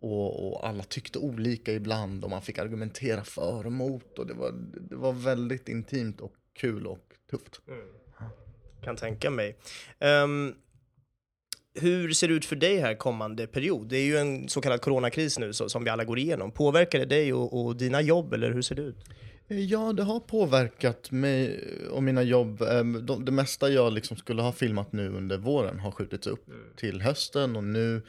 Och, och alla tyckte olika ibland och man fick argumentera för och emot. Och det var, det var väldigt intimt och kul och tufft. Kan tänka mig. Ehm, hur ser det ut för dig här kommande period? Det är ju en så kallad coronakris nu så, som vi alla går igenom. Påverkar det dig och, och dina jobb eller hur ser det ut? Ja, det har påverkat mig och mina jobb. Ehm, de- Det mesta jag liksom skulle ha filmat nu under våren har skjutits upp till hösten och nu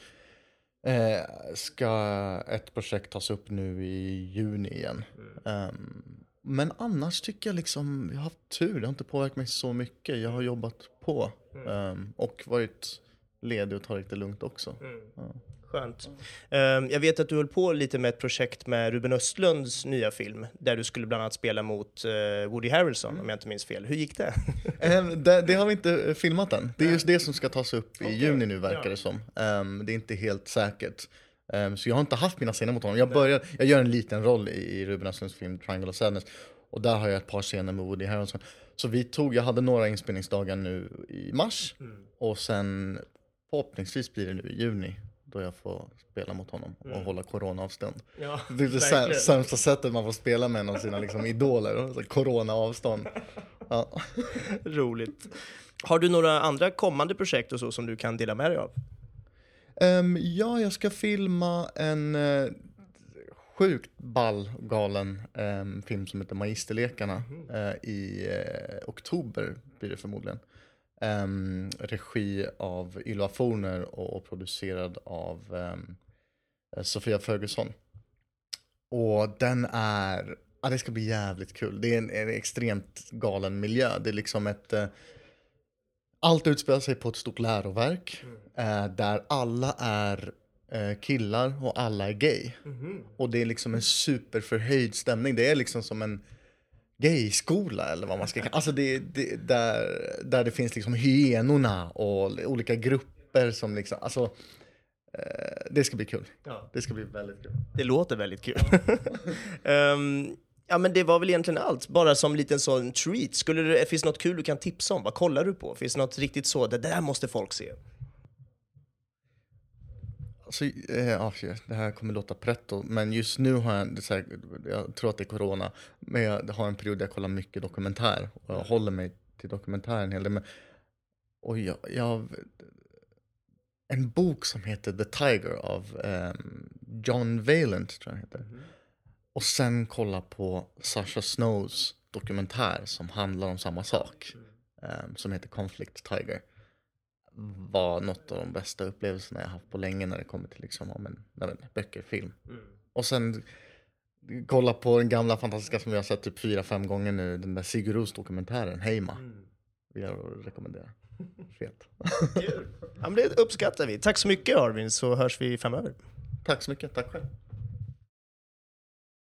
eh, ska ett projekt tas upp nu i juni igen. Ehm, men annars tycker jag liksom, jag har haft tur, det har inte påverkat mig så mycket. Jag har jobbat på ehm, och varit ledig och tagit det lugnt också. Ja. Skönt. Ehm, jag vet att du höll på lite med ett projekt med Ruben Östlunds nya film, där du skulle bland annat spela mot eh, Woody Harrelson, om jag inte minns fel. Hur gick det? (laughs) Ehm, det, det har vi inte eh, filmat än. Det är just det som ska tas upp i juni nu verkar det som. Ehm, det är inte helt säkert. Så jag har inte haft mina scener mot honom. Jag, börjar, jag gör en liten roll i, Ruben Östlunds film Triangle of Sadness. Och där har jag ett par scener med Woody Harrelson. Så vi tog, jag hade några inspelningsdagar nu i mars. Och sen förhoppningsvis blir det nu i juni. Då jag får spela mot honom och hålla coronaavstånd. Ja, (laughs) Det är det sä- sämsta sättet man får spela med en av sina liksom, idoler. Så Coronaavstånd. Ja. (laughs) Roligt. Har du några andra kommande projekt och så som du kan dela med dig av? Ehm, ja, jag ska filma en uh, sjukt ball, galen ehm, film som heter Magisterlekarna eh, i eh, oktober blir det förmodligen. Ehm, regi av Ylva Forner och, och producerad av eh, Sofia Ferguson. Och den är, ja det ska bli jävligt kul. Det är en, en extremt galen miljö. Det är liksom ett eh, allt utspelar sig på ett stort läroverk eh, där alla är eh, killar och alla är gay. Och det är liksom en superförhöjd stämning. Det är liksom som en gayskola eller vad man ska kalla Alltså det, det, där, där det finns liksom hyenorna och olika grupper som liksom, alltså eh, det ska bli kul. Det ska bli väldigt kul. Det låter väldigt kul. (laughs) Ehm, ja, men det var väl egentligen allt. Bara som liten sån treat. Skulle det, finns det något kul du kan tipsa om? Vad kollar du på? Finns det något riktigt så, det där måste folk se? Alltså, eh, shit, det här kommer låta pretto, men just nu har jag, här, jag tror att det är corona, men jag har en period där jag kollar mycket dokumentär och jag håller mig till dokumentär en hel del. Men, och jag, jag, en bok som heter The Tiger av ehm, John Valent, tror jag heter. Och sen kolla på Sasha Snows dokumentär som handlar om samma sak, ehm, som heter Conflict Tiger var något av de bästa upplevelserna jag haft på länge när det kommer till liksom, om en, jag vet inte, böcker, film. Och sen kolla på den gamla fantastiska som jag har sett typ fyra, fem gånger nu, den där Sigur dokumentären, Heima. Vill jag rekommendera. (laughs) Fet. Ja, men det uppskattar vi. Tack så mycket Arvin, så hörs vi framöver. Tack så mycket, tack själv.